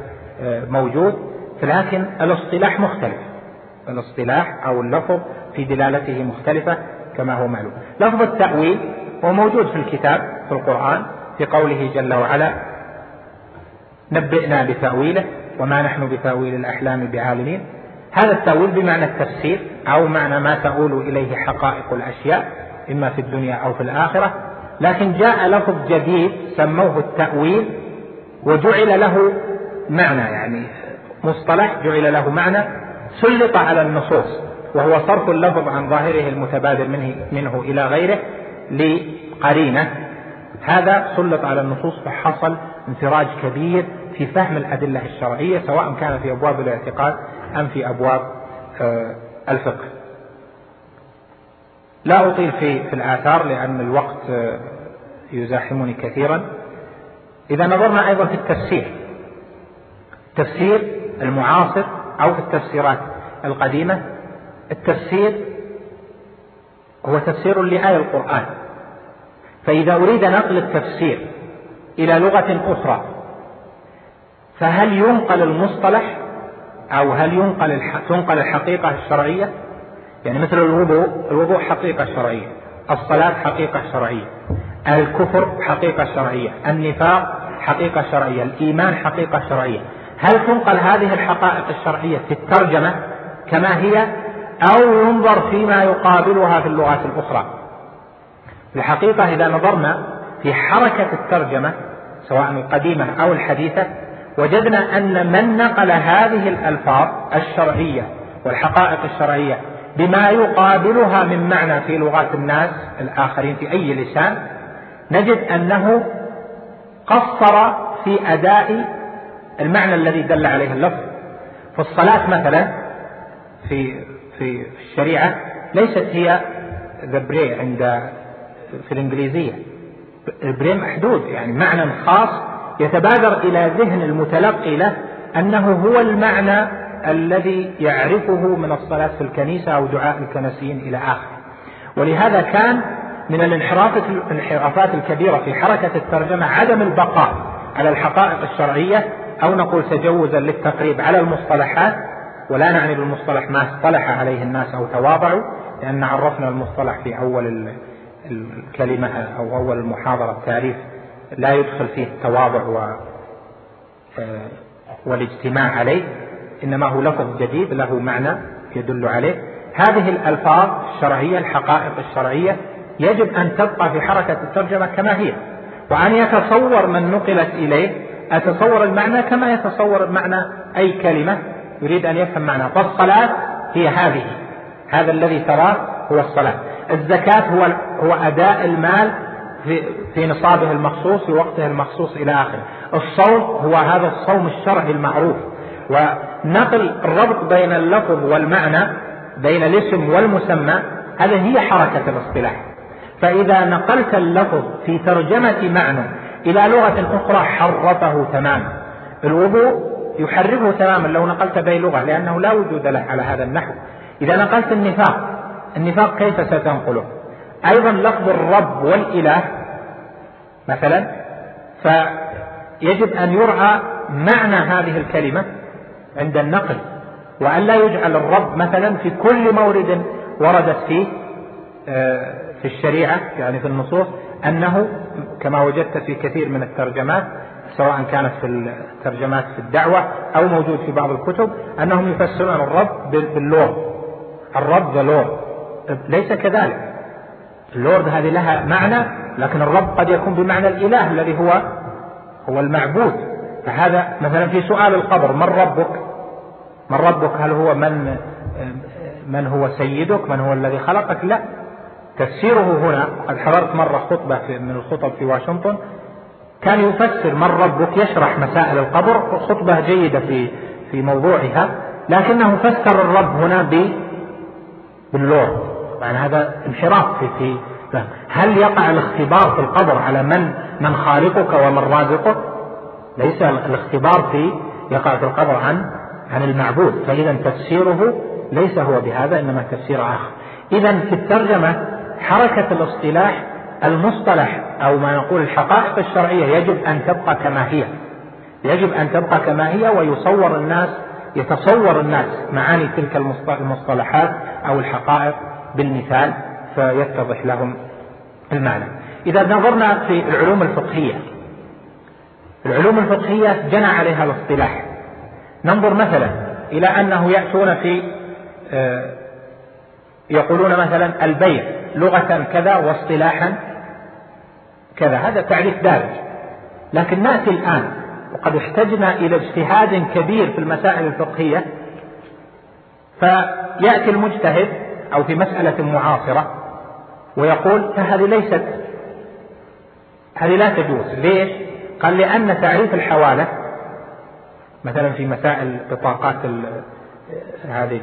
آه، موجود لكن الاصطلاح مختلف. الاصطلاح أو اللفظ في دلالته مختلفة كما هو معلوم. لفظ التأويل هو موجود في الكتاب في القرآن في قوله جل وعلا نبئنا بتأويله وما نحن بتأويل الأحلام بعالمين. هذا التأويل بمعنى التفسير أو معنى ما تؤول إليه حقائق الأشياء إما في الدنيا أو في الآخرة. لكن جاء لفظ جديد سموه التأويل وجعل له معنى يعني مصطلح جعل له معنى سلط على النصوص وهو صرف اللفظ عن ظاهره المتبادر منه, منه إلى غيره لقرينة. هذا سلط على النصوص فحصل انفراج كبير في فهم الأدلة الشرعية سواء كان في أبواب الاعتقاد أم في أبواب آه، الفقه. لا أطيل في, في الآثار لأن الوقت آه، يزاحمني كثيرا. إذا نظرنا أيضا في التفسير. التفسير المعاصر أو في التفسيرات القديمة. التفسير هو تفسير لآية القرآن. فإذا أريد نقل التفسير إلى لغة أخرى فهل ينقل المصطلح أو هل ينقل تنقل الحقيقة الشرعية؟ يعني مثل الوضوء الوضوء حقيقة شرعية الصلاة حقيقة شرعية الكفر حقيقة شرعية النفاق حقيقة شرعية الإيمان حقيقة شرعية. هل تنقل هذه الحقائق الشرعية في الترجمة كما هي؟ أو ينظر فيما يقابلها في اللغات الأخرى؟ الحقيقة إذا نظرنا في حركة الترجمة سواء القديمة أو الحديثة وجدنا أن من نقل هذه الألفاظ الشرعية والحقائق الشرعية بما يقابلها من معنى في لغات الناس الآخرين في أي لسان نجد أنه قصر في أداء المعنى الذي دل عليه اللفظ. فالصلاة مثلا في في الشريعة ليست هي ذا بري عند في الإنجليزية. البري محدود يعني معنى خاص يتبادر إلى ذهن المتلقي له أنه هو المعنى الذي يعرفه من الصلاة في الكنيسة أو دعاء الكنسيين إلى آخره ولهذا كان من الانحرافات الكبيرة في حركة الترجمة عدم البقاء على الحقائق الشرعية أو نقول تجوزا للتقريب على المصطلحات ولا نعني بالمصطلح ما اصطلح عليه الناس أو تواضعوا لأن عرفنا المصطلح في أول الكلمة أو أول المحاضرة التعريف لا يدخل فيه التواضع و آه، والاجتماع عليه. إنما هو لفظ جديد له معنى يدل عليه. هذه الألفاظ الشرعية الحقائق الشرعية يجب أن تبقى في حركة الترجمة كما هي. وأن يتصور من نقلت إليه أتصور المعنى كما يتصور المعنى أي كلمة يريد أن يفهم معنى. فالصلاة هي هذه. هذا الذي تراه هو الصلاة. الزكاة هو هو أداء المال في, في نصابه المخصوص في وقته المخصوص إلى آخره. الصوم هو هذا الصوم الشرعي المعروف. ونقل الربط بين اللفظ والمعنى بين الاسم والمسمى هذه هي حركة الاصطلاح. فإذا نقلت اللفظ في ترجمة معنى إلى لغة أخرى حرفه تماما. الوضوء يحرفه تماما لو نقلت به لغة لأنه لا وجود له على هذا النحو. إذا نقلت النفاق النفاق كيف ستنقله؟ أيضا لفظ الرب والإله مثلا فيجب أن يرعى معنى هذه الكلمة. عند النقل وأن لا يجعل الرب مثلا في كل مورد وردت فيه آه، في الشريعة يعني في النصوص أنه كما وجدت في كثير من الترجمات سواء كانت في الترجمات في الدعوة أو موجود في بعض الكتب أنهم يفسرون الرب باللورد الرب the Lord ليس كذلك. اللورد هذه لها معنى لكن الرب قد يكون بمعنى الإله الذي هو هو المعبود. فهذا مثلا في سؤال القبر من ربك من ربك هل هو من من هو سيدك؟ من هو الذي خلقك؟ لا. تفسيره هنا قد حضرت مرة خطبة من الخطب في واشنطن كان يفسر من ربك يشرح مسائل القبر خطبة جيدة في في موضوعها لكنه فسر الرب هنا ب باللورد يعني هذا انحراف في في هل يقع الاختبار في القبر على من من خالقك ومن رازقك؟ ليس الاختبار في يقع في القبر عن عن المعبود فإذا تفسيره ليس هو بهذا إنما تفسير آخر. إذا في الترجمة حركة الاصطلاح المصطلح أو ما نقول الحقائق الشرعية يجب أن تبقى كما هي. يجب أن تبقى كما هي ويصور الناس يتصور الناس معاني تلك المصطلحات أو الحقائق بالمثال فيتضح لهم المعنى. إذا نظرنا في العلوم الفقهية العلوم الفقهية جنى عليها الاصطلاح. ننظر مثلا إلى أنه يأتون في آه، يقولون مثلا البيع لغة كذا واصطلاحا كذا. هذا تعريف دارج. لكن نأتي الآن وقد احتجنا إلى اجتهاد كبير في المسائل الفقهية فيأتي المجتهد أو في مسألة معاصرة ويقول فهذه ليست هذه لا تجوز. ليش؟ قال لأن تعريف الحوالة مثلا في مسائل بطاقات هذه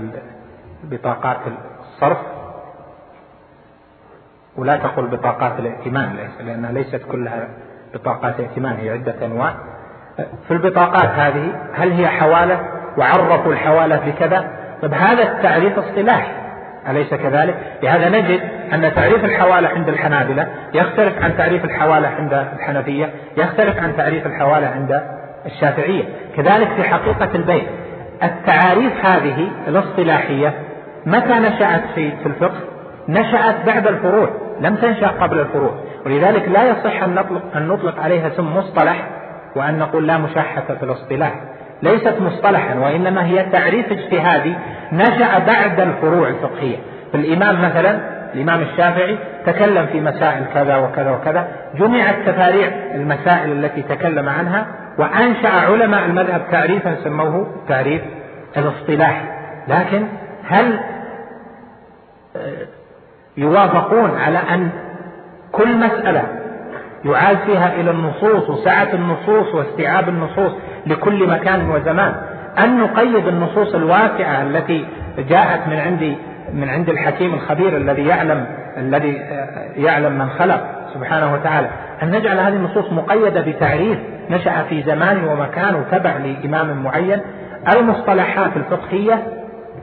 بطاقات الصرف ولا تقل بطاقات الائتمان لأنها ليست كلها بطاقات ائتمان هي عدة أنواع. في البطاقات هذه هل هي حوالة؟ وعرفوا الحوالة بكذا طيب هذا التعريف اصطلاحي أليس كذلك؟ لهذا نجد أن تعريف الحوالة عند الحنابلة يختلف عن تعريف الحوالة عند الحنفية يختلف عن تعريف الحوالة عند الشافعية. كذلك في حقيقة البيع التعاريف هذه الاصطلاحية متى نشأت في الفقه؟ نشأت بعد الفروع لم تنشأ قبل الفروع. ولذلك لا يصح أن نطلق, أن نطلق عليها اسم مصطلح وأن نقول لا مشاحة في الاصطلاح. ليست مصطلحا وإنما هي تعريف اجتهادي نشأ بعد الفروع الفقهية. فالإمام مثلا الإمام الشافعي تكلم في مسائل كذا وكذا وكذا. جمعت تفاريع المسائل التي تكلم عنها وأنشأ علماء المذهب تعريفا سموه تعريف الاصطلاح. لكن هل يوافقون على أن كل مسألة يعاد فيها إلى النصوص وسعة النصوص واستيعاب النصوص لكل مكان وزمان؟ أن نقيد النصوص الواسعة التي جاءت من عند من عند الحكيم الخبير الذي يعلم الذي يعلم من خلق سبحانه وتعالى. أن نجعل هذه النصوص مقيدة بتعريف نشأ في زمان ومكان وتبع لإمام معين. المصطلحات الفقهية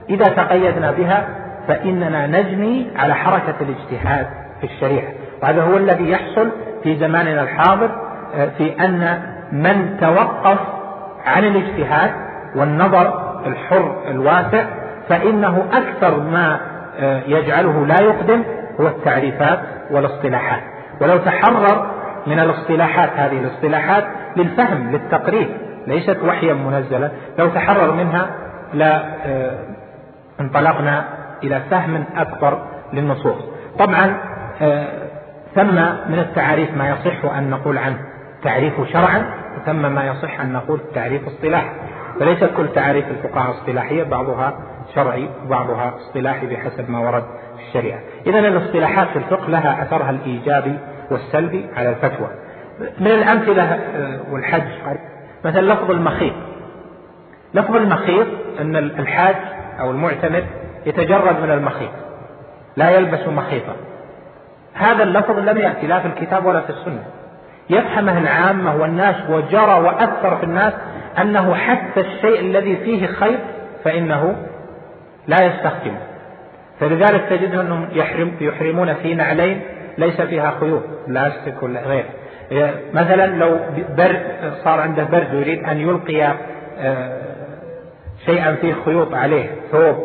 إذا تقيدنا بها فإننا نجني على حركة الاجتهاد في الشريعة. وهذا هو الذي يحصل في زماننا الحاضر آه، في أن من توقف عن الاجتهاد والنظر الحر الواسع فإنه أكثر ما آه، يجعله لا يقدم هو التعريفات والاصطلاحات ولو تحرر من الاصطلاحات هذه الاصطلاحات للفهم للتقريب ليست وحيا منزلا لو تحرر منها لا آه، انطلقنا إلى فهم أكبر للنصوص. طبعا آه، ثم من التعاريف ما يصح أن نقول عنه تعريف شرعا وثم ما يصح أن نقول تعريف اصطلاح فليست كل تعاريف الفقهاء اصطلاحية بعضها شرعي وبعضها اصطلاحي بحسب ما ورد في الشريعة. إذا الاصطلاحات في الفقه لها أثرها الإيجابي والسلبي على الفتوى. من الأمثلة آه، والحج مثلا لفظ المخيط. لفظ المخيط أن الحاج أو المعتمر يتجرد من المخيط لا يلبس مخيطا. هذا اللفظ لم يأتي لا في الكتاب ولا في السنة. يفهمه العامة والناس وجرى وأثر في الناس أنه حتى الشيء الذي فيه خيط فإنه لا يستخدمه فلذلك تجد أنهم يحرم يحرمون في نعلين ليس فيها خيوط لاستيك ولا غيره مثلا لو برد صار عنده برد ويريد أن يلقي آه، شيئا فيه خيوط عليه ثوب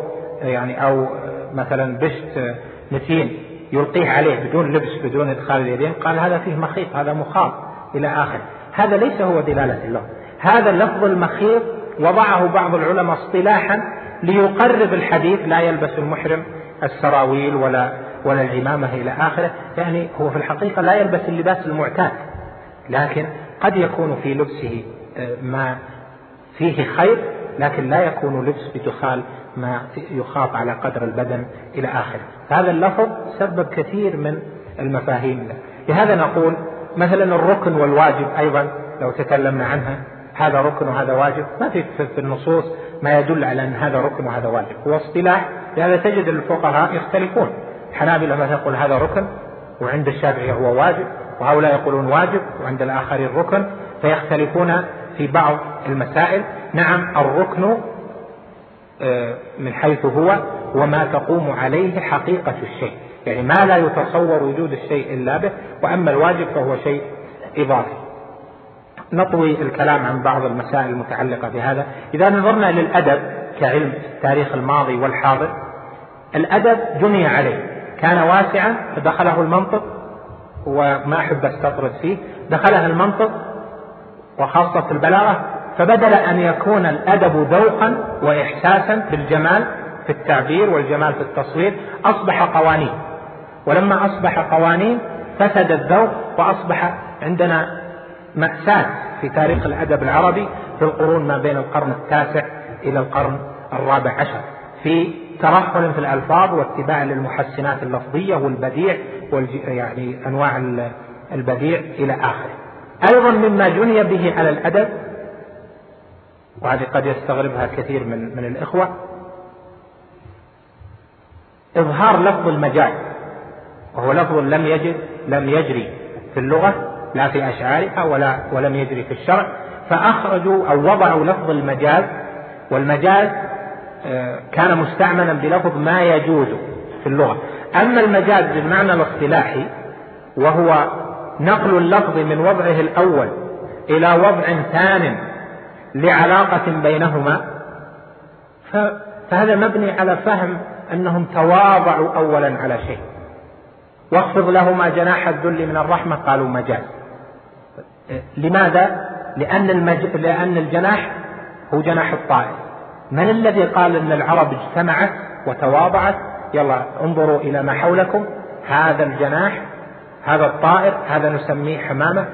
يعني أو مثلا بشت متين يلقيه عليه بدون لبس بدون إدخال اليدين قال هذا فيه مخيط هذا مخاط إلى آخره هذا ليس هو دلالة اللفظ هذا اللفظ المخيط وضعه بعض العلماء اصطلاحا ليقرب الحديث لا يلبس المحرم السراويل ولا ولا العمامة إلى آخره. يعني هو في الحقيقة لا يلبس اللباس المعتاد لكن قد يكون في لبسه آه، ما فيه خير لكن لا يكون لبس بدخال ما يخاف على قدر البدن إلى آخره. هذا اللفظ سبب كثير من المفاهيم. لهذا نقول مثلا الركن والواجب أيضا لو تكلمنا عنها هذا ركن وهذا واجب ما في في النصوص ما يدل على أن هذا ركن وهذا واجب. هو اصطلاح لهذا تجد الفقهاء يختلفون. الحنابلة مثلا يقول هذا ركن وعند الشافعي هو واجب وهؤلاء يقولون واجب وعند الآخرين ركن فيختلفون في بعض المسائل. نعم الركن آه، من حيث هو وما تقوم عليه حقيقة الشيء. يعني ما لا يتصور وجود الشيء إلا به وأما الواجب فهو شيء إضافي. نطوي الكلام عن بعض المسائل المتعلقة بهذا. إذا نظرنا للأدب كعلم التاريخ الماضي والحاضر الأدب جني عليه. كان واسعا فدخله المنطق وما أحب أستطرد فيه دخلها المنطق وخاصة في البلاغة فبدل أن يكون الأدب ذوقا وإحساسا بالجمال في التعبير والجمال في التصوير أصبح قوانين. ولما أصبح قوانين فسد الذوق وأصبح عندنا مأساة في تاريخ الأدب العربي في القرون ما بين القرن التاسع إلى القرن الرابع عشر. في ترهل في الألفاظ واتباع للمحسنات اللفظية والبديع يعني أنواع البديع إلى آخره. أيضا مما جني به على الأدب وهذه قد يستغربها كثير من من الإخوة إظهار لفظ المجاز وهو لفظ لم يجد لم يجري في اللغة لا في أشعارها ولا ولم يجري في الشرع فأخرجوا أو وضعوا لفظ المجاز والمجاز آه، كان مستعملا بلفظ ما يجوز في اللغة. أما المجاز بالمعنى الاصطلاحي وهو نقل اللفظ من وضعه الأول إلى وضع ثان لعلاقة بينهما فهذا مبني على فهم أنهم تواضعوا أولا على شيء. واخفض لهما جناح الذل من الرحمة قالوا مجاز. لماذا؟ لأن, المج... لأن الجناح هو جناح الطائر. من الذي قال أن العرب اجتمعت وتواضعت؟ يلا انظروا إلى ما حولكم. هذا الجناح هذا الطائر هذا نسميه حمامة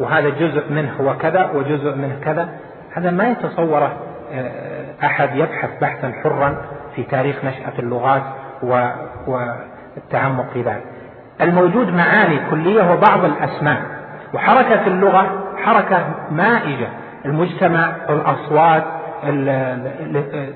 وهذا جزء منه هو كذا وجزء منه كذا. هذا ما يتصوره آه، أحد يبحث بحثا حرا في تاريخ نشأة اللغات والتعمق في ذلك. الموجود معاني كلية وبعض الأسماء. وحركة اللغة حركة مائجة. المجتمع الأصوات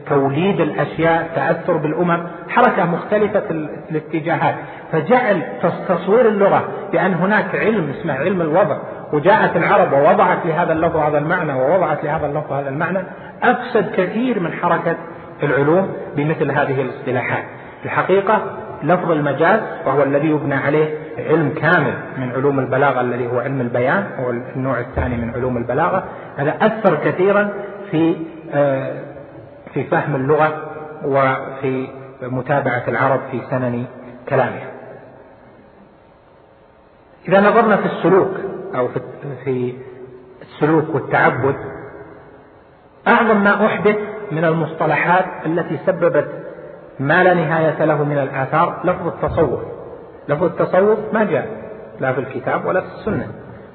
توليد الأشياء تأثر بالأمم حركة مختلفة الاتجاهات. فجعل تصوير اللغة بأن هناك علم اسمه علم الوضع وجاءت العرب ووضعت لهذا اللفظ هذا المعنى ووضعت لهذا اللفظ هذا المعنى. أفسد كثير من حركة العلوم بمثل هذه الاصطلاحات. الحقيقة لفظ المجاز وهو الذي يبنى عليه علم كامل من علوم البلاغة الذي هو علم البيان هو النوع الثاني من علوم البلاغة. هذا أثر كثيرا في آه، في فهم اللغة وفي متابعة العرب في سنن كلامها إذا نظرنا في السلوك أو في السلوك والتعبد أعظم ما أحدث من المصطلحات التي سببت ما لا نهاية له من الآثار لفظ التصوف. لفظ التصوف ما جاء لا في الكتاب ولا في السنة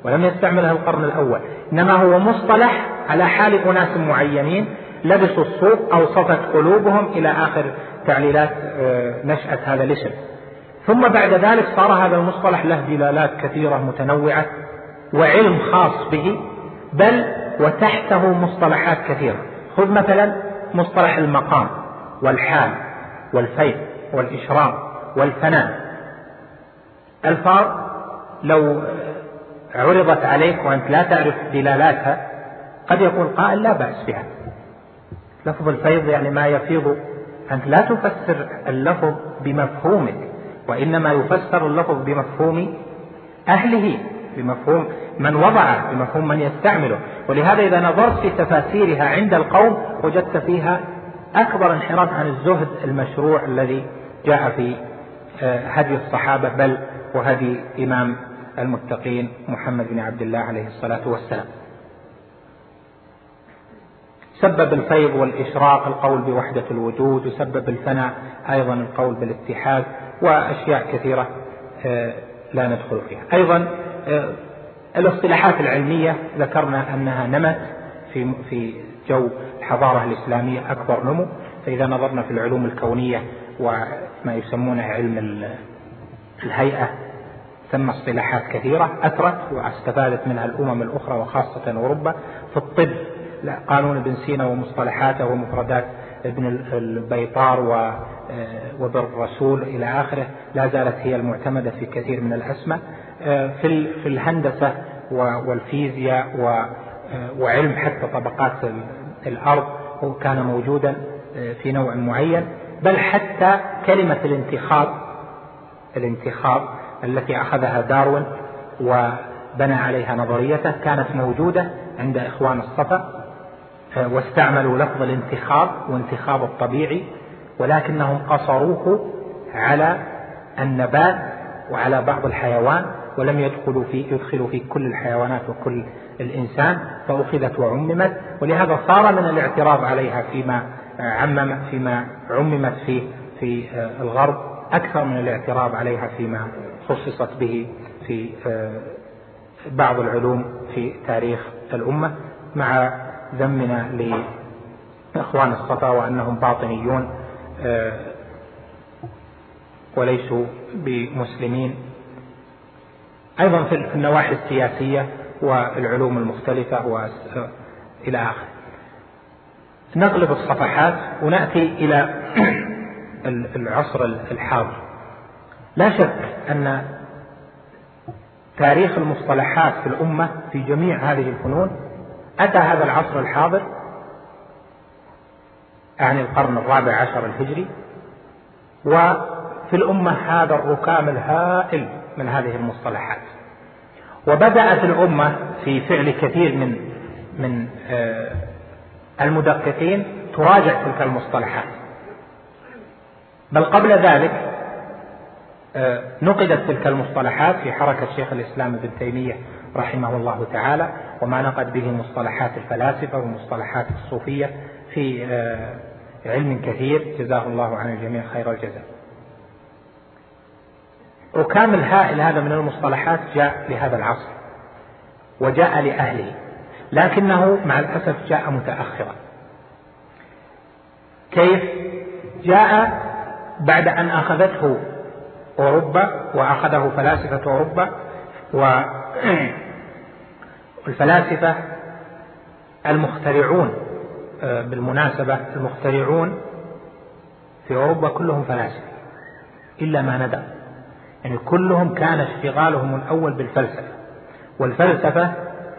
ولم يستعملها القرن الأول. إنما هو مصطلح على حال أناس معينين لبسوا الصوف أو صفت قلوبهم إلى آخر تعليلات آه، نشأة هذا الاسم. ثم بعد ذلك صار هذا المصطلح له دلالات كثيرة متنوعة وعلم خاص به بل وتحته مصطلحات كثيرة. خذ مثلا مصطلح المقام والحال والفيض والإشرام والفناء ألفاظ لو عرضت عليك وأنت لا تعرف دلالاتها قد يقول قائل لا بأس بها. لفظ الفيض يعني ما يفيض. أنت لا تفسر اللفظ بمفهومك وإنما يفسر اللفظ بمفهوم أهله بمفهوم من وضعه بمفهوم من يستعمله. ولهذا إذا نظرت في تفاسيرها عند القوم وجدت فيها أكبر انحراف عن الزهد المشروع الذي جاء في هدي الصحابة. بل وهدي إمام المتقين محمد بن عبد الله عليه الصلاة والسلام. سبب الفيض والإشراق القول بوحدة الوجود وسبب الفناء أيضا القول بالاتحاد وأشياء كثيرة آه، لا ندخل فيها. أيضا آه، الاصطلاحات العلمية ذكرنا أنها نمت في في جو الحضارة الإسلامية أكبر نمو. فإذا نظرنا في العلوم الكونية وما يسمونه علم الهيئة ثم اصطلاحات كثيرة أثرت واستفادت منها الأمم الأخرى وخاصة أوروبا في الطب. قانون ابن سينا ومصطلحاته ومفردات ابن البيطار وابن الرسول إلى آخره لا زالت هي المعتمدة في كثير من الأسماء. في في الهندسة والفيزياء وعلم حتى طبقات الأرض كان موجودا في نوع معين. بل حتى كلمة الانتخاب الانتخاب التي أخذها داروين وبنى عليها نظريته كانت موجودة عند إخوان الصفا واستعملوا لفظ الانتخاب وانتخاب الطبيعي ولكنهم قصروه على النبات وعلى بعض الحيوان ولم يدخلوا في يدخلوا في كل الحيوانات وكل الإنسان فأخذت وعممت ولهذا صار من الاعتراض عليها فيما عمم فيما عممت فيه في الغرب. أكثر من الاعتراض عليها فيما خصصت به في بعض العلوم في تاريخ الأمة مع ذمنا لإخوان الصفا وأنهم باطنيون وليسوا بمسلمين. أيضا في النواحي السياسية والعلوم المختلفة وإلى آخره. نقلب الصفحات ونأتي إلى العصر الحاضر. لا شك أن تاريخ المصطلحات في الأمة في جميع هذه الفنون أتى هذا العصر الحاضر يعني القرن الرابع عشر الهجري وفي الأمة هذا الركام الهائل من هذه المصطلحات. وبدأت الأمة في فعل كثير من من آه، المدققين تراجع تلك المصطلحات. بل قبل ذلك آه، نقدت تلك المصطلحات في حركة شيخ الإسلام ابن تيمية رحمه الله تعالى وما نقد به مصطلحات الفلاسفة ومصطلحات الصوفية في آه، علم كثير. جزاه الله عن الجميع خير الجزاء. ركام الهائل هذا من المصطلحات جاء لهذا العصر وجاء لأهله لكنه مع الأسف جاء متأخرا. كيف؟ جاء بعد أن أخذته أوروبا وأخذه فلاسفة أوروبا والفلاسفة المخترعون آه، بالمناسبة المخترعون في أوروبا كلهم فلاسفة إلا ما ندى يعني كلهم كان اشتغالهم الأول بالفلسفة والفلسفة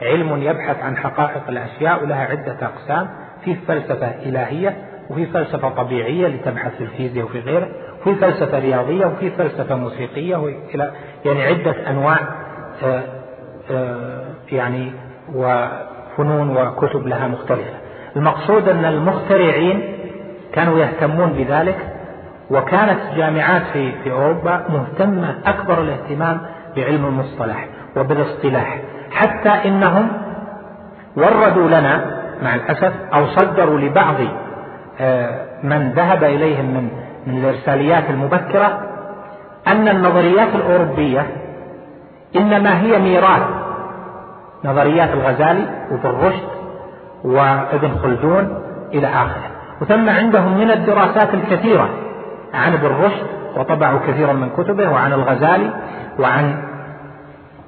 علم يبحث عن حقائق الأشياء ولها عدة أقسام في فلسفة إلهية وفي فلسفة طبيعية لتبحث في الفيزياء وفي غيره وفي فلسفة رياضية وفي فلسفة موسيقية وإلى يعني عدة أنواع آه، آه، يعني وفنون وكتب لها مختلفة. المقصود أن المخترعين كانوا يهتمون بذلك وكانت جامعات في في أوروبا مهتمة أكبر الاهتمام بعلم المصطلح وبالاصطلاح حتى إنهم وردوا لنا مع الأسف أو صدروا لبعض من ذهب إليهم من من الإرساليات المبكرة أن النظريات الأوروبية إنما هي ميراث نظريات الغزالي وابن رشد وابن خلدون إلى آخره. وثم عندهم من الدراسات الكثيرة عن ابن رشد وطبعوا كثيرا من كتبه وعن الغزالي وعن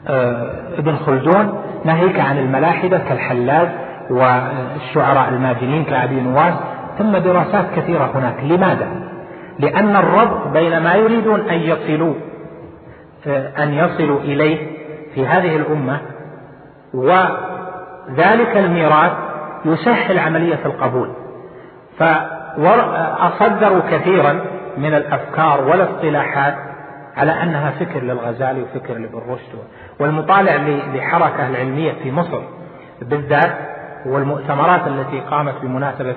آه، ابن خلدون. ناهيك عن الملاحدة كالحلاج والشعراء الماجنين كأبي نواس ثم دراسات كثيرة هناك. لماذا؟ لأن الربط بين ما يريدون أن يصلوا أن يصلوا إليه في هذه الأمة وذلك الميراث يسهل عملية القبول. فأصدروا كثيرا من الأفكار والاصطلاحات على أنها فكر للغزالي وفكر لابن رشد والمطالع لحركة العلمية في مصر بالذات والمؤتمرات التي قامت بمناسبة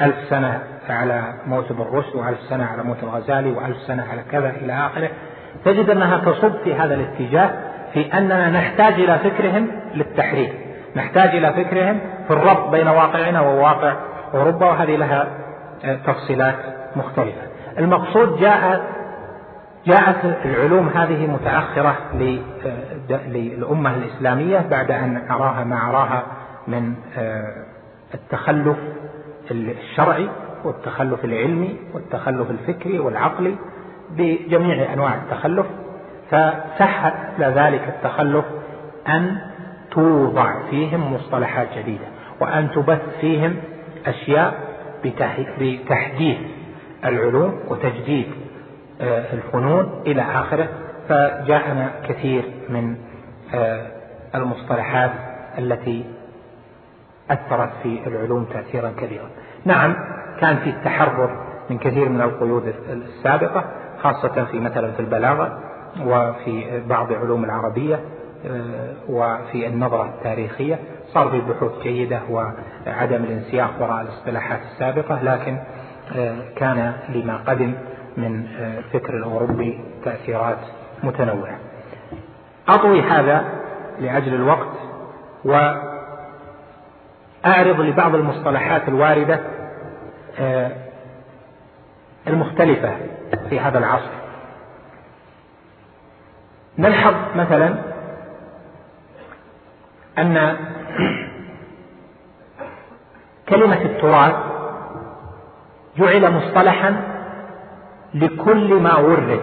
ألف سنة على موت ابن رشد وألف سنة على موت الغزالي وألف سنة على كذا إلى آخره. تجد أنها تصب في هذا الاتجاه في أننا نحتاج إلى فكرهم للتحرير نحتاج إلى فكرهم في الربط بين واقعنا وواقع أوروبا وهذه لها تفصيلات مختلفة. المقصود جاء جاءت العلوم هذه متأخرة للأمة الإسلامية بعد أن أراها ما أراها من التخلف الشرعي والتخلف العلمي والتخلف الفكري والعقلي بجميع أنواع التخلف فسهل ذلك التخلف أن توضع فيهم مصطلحات جديدة وأن تبث فيهم أشياء بتحديث العلوم وتجديد آه، الفنون إلى آخره. فجاءنا كثير من آه، المصطلحات التي أثرت في العلوم تأثيرا كبيرا. نعم كان في التحرر من كثير من القيود السابقة خاصة في مثلا في البلاغة وفي بعض علوم العربية آه، وفي النظرة التاريخية. صار في بحوث جيدة وعدم الانسياق وراء الاصطلاحات السابقة لكن آه، كان لما قدم من آه، الفكر الأوروبي تأثيرات متنوعة. أطوي هذا لأجل الوقت وأعرض لبعض المصطلحات الواردة المختلفة في هذا العصر. نلحظ مثلا أن كلمة التراث جعل مصطلحا لكل ما ورد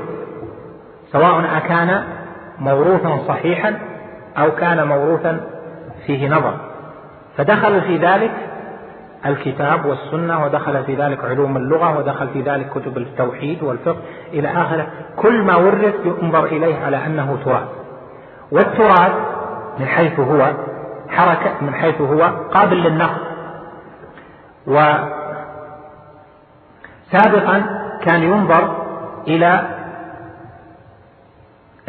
سواء أكان موروثا صحيحا أو كان موروثا فيه نظر. فدخل في ذلك الكتاب والسنة ودخل في ذلك علوم اللغة ودخل في ذلك كتب التوحيد والفقه إلى آخره. كل ما ورد ينظر إليه على أنه تراث والتراث من حيث هو حركة من حيث هو قابل للنقد وسابقا كان ينظر إلى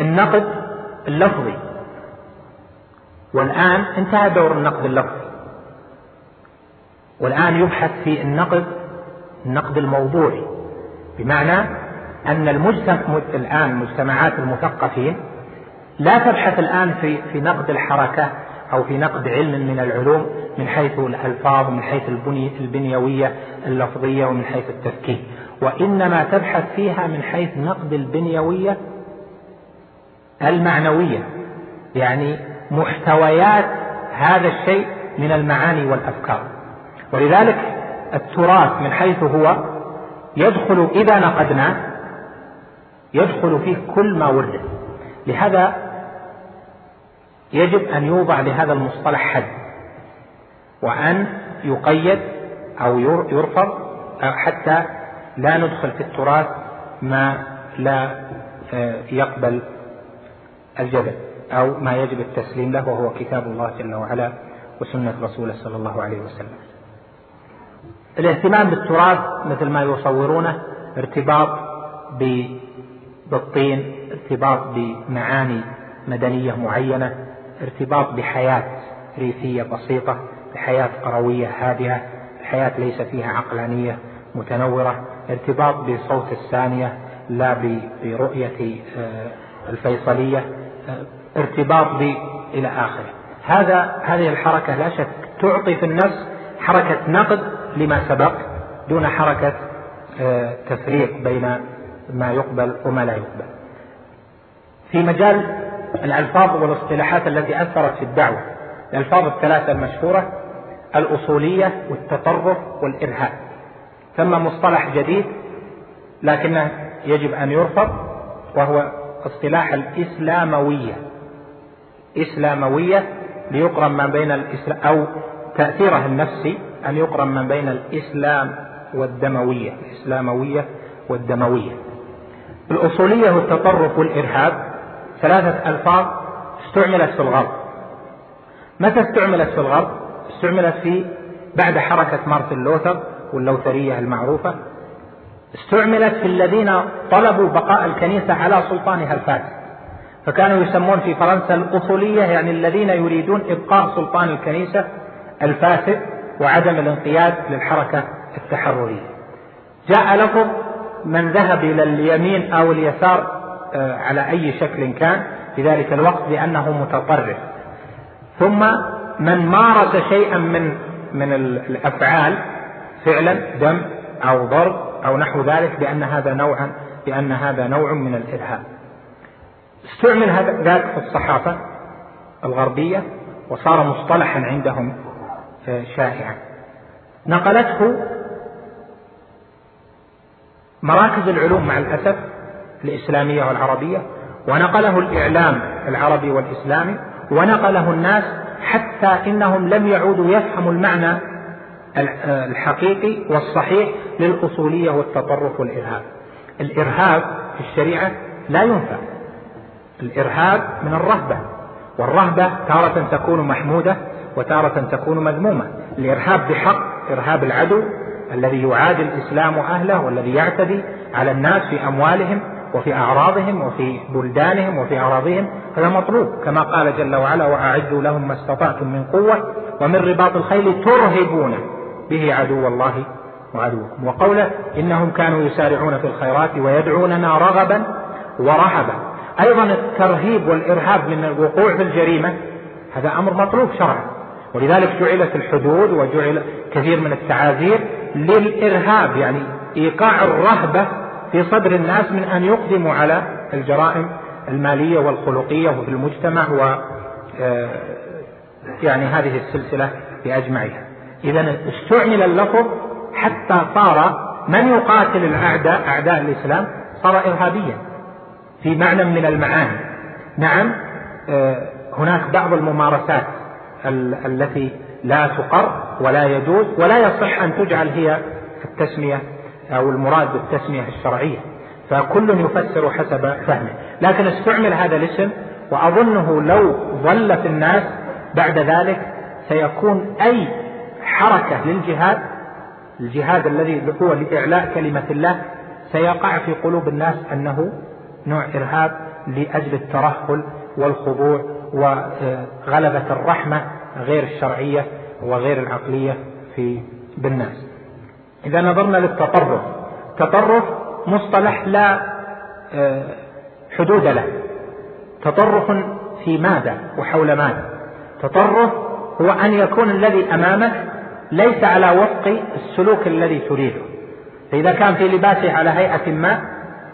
النقد اللفظي. والآن انتهى دور النقد اللفظي. والآن يبحث في النقد النقد الموضوعي بمعنى أن المجتمع الآن مجتمعات المثقفين لا تبحث الآن في في نقد الحركة أو في نقد علم من العلوم من حيث الألفاظ ومن حيث البني البنيوية اللفظية ومن حيث التفكير وإنما تبحث فيها من حيث نقد البنيوية المعنوية يعني محتويات هذا الشيء من المعاني والأفكار. ولذلك التراث من حيث هو يدخل إذا نقدناه يدخل فيه كل ما ورد. لهذا يجب أن يوضع لهذا المصطلح حد وأن يقيد أو يرفض حتى لا ندخل في التراث ما لا آه، يقبل الجدل أو ما يجب التسليم له وهو كتاب الله جل وعلا وسنة رسوله صلى الله عليه وسلم. الاهتمام بالتراث مثل ما يصورونه ارتباط بالطين ارتباط بمعاني مدنية معينة ارتباط بحياة ريفية بسيطة بحياة قروية هادئة بحياة ليس فيها عقلانية متنورة ارتباط بصوت الثانية لا برؤية آه، الفيصلية آه، ارتباط ب إلى آخره. هذا هذه الحركة لا شك تعطي في النفس حركة نقد لما سبق دون حركة آه، تفريق بين ما يقبل وما لا يقبل. في مجال الألفاظ والاصطلاحات التي أثرت في الدعوة الألفاظ الثلاثة المشهورة الأصولية والتطرف والإرهاب. ثم مصطلح جديد لكنه يجب أن يرفض وهو اصطلاح الإسلاموية. إسلاموية ليقرن ما بين الإسلام أو تأثيره النفسي أن يقرن ما بين الإسلام والدموية الإسلاموية والدموية. الأصولية والتطرف والإرهاب ثلاثة ألفاظ استعملت في الغرب. متى استعملت في الغرب؟ استعملت في بعد حركة مارتن لوثر واللوثرية المعروفة. استعملت في الذين طلبوا بقاء الكنيسة على سلطانها الفاسد. فكانوا يسمون في فرنسا الأصولية يعني الذين يريدون إبقاء سلطان الكنيسة الفاسد. وعدم الانقياد للحركة التحررية. جاء لفظ من ذهب إلى اليمين أو اليسار آه، على أي شكل كان في ذلك الوقت بأنه متطرف. ثم من مارس شيئا من من الأفعال فعلا دم أو ضرب أو نحو ذلك بأن هذا نوعا بأن هذا نوع من الإرهاب. استعمل هذا ذلك في الصحافة الغربية وصار مصطلحا عندهم شائعا نقلته مراكز العلوم مع الأسف الإسلامية والعربية ونقله الإعلام العربي والإسلامي ونقله الناس حتى إنهم لم يعودوا يفهموا المعنى الحقيقي والصحيح للأصولية والتطرف والإرهاب. الإرهاب في الشريعة لا ينفع. الإرهاب من الرهبة والرهبة تارة تكون محمودة وتارة تكون مذمومة. الإرهاب بحق إرهاب العدو الذي يعادي الإسلام أهله والذي يعتدي على الناس في أموالهم وفي أعراضهم وفي بلدانهم وفي أراضيهم. هذا مطلوب كما قال جل وعلا وأعدوا لهم ما استطعتم من قوة ومن رباط الخيل ترهبون به عدو الله وعدوكم. وقوله إنهم كانوا يسارعون في الخيرات ويدعوننا رغبا ورهبا. أيضا الترهيب والإرهاب من الوقوع في الجريمة هذا أمر مطلوب شرعا. ولذلك جعلت الحدود وجعل كثير من التعازير للإرهاب يعني إيقاع الرهبة في صدر الناس من أن يقدموا على الجرائم المالية والخلقية وفي المجتمع و آه، يعني هذه السلسلة بأجمعها. إذا استعمل اللفظ حتى صار من يقاتل الأعداء أعداء الإسلام صار إرهابيا في معنى من المعاني. نعم آه، هناك بعض الممارسات التي لا تقر ولا يجوز ولا يصح أن تجعل هي التسمية أو المراد بالتسمية الشرعية. فكل يفسر حسب فهمه. لكن استعمل هذا الاسم وأظنه لو ظل في الناس بعد ذلك سيكون أي حركة للجهاد الجهاد الذي هو لإعلاء كلمة الله سيقع في قلوب الناس أنه نوع إرهاب لأجل الترهل والخضوع وغلبة الرحمة غير الشرعية وغير العقلية في بالناس. إذا نظرنا للتطرف. تطرف مصطلح لا آه، حدود له. تطرف في ماذا وحول ماذا؟ تطرف هو أن يكون الذي أمامك ليس على وفق السلوك الذي تريده. فإذا كان في لباسه على هيئة ما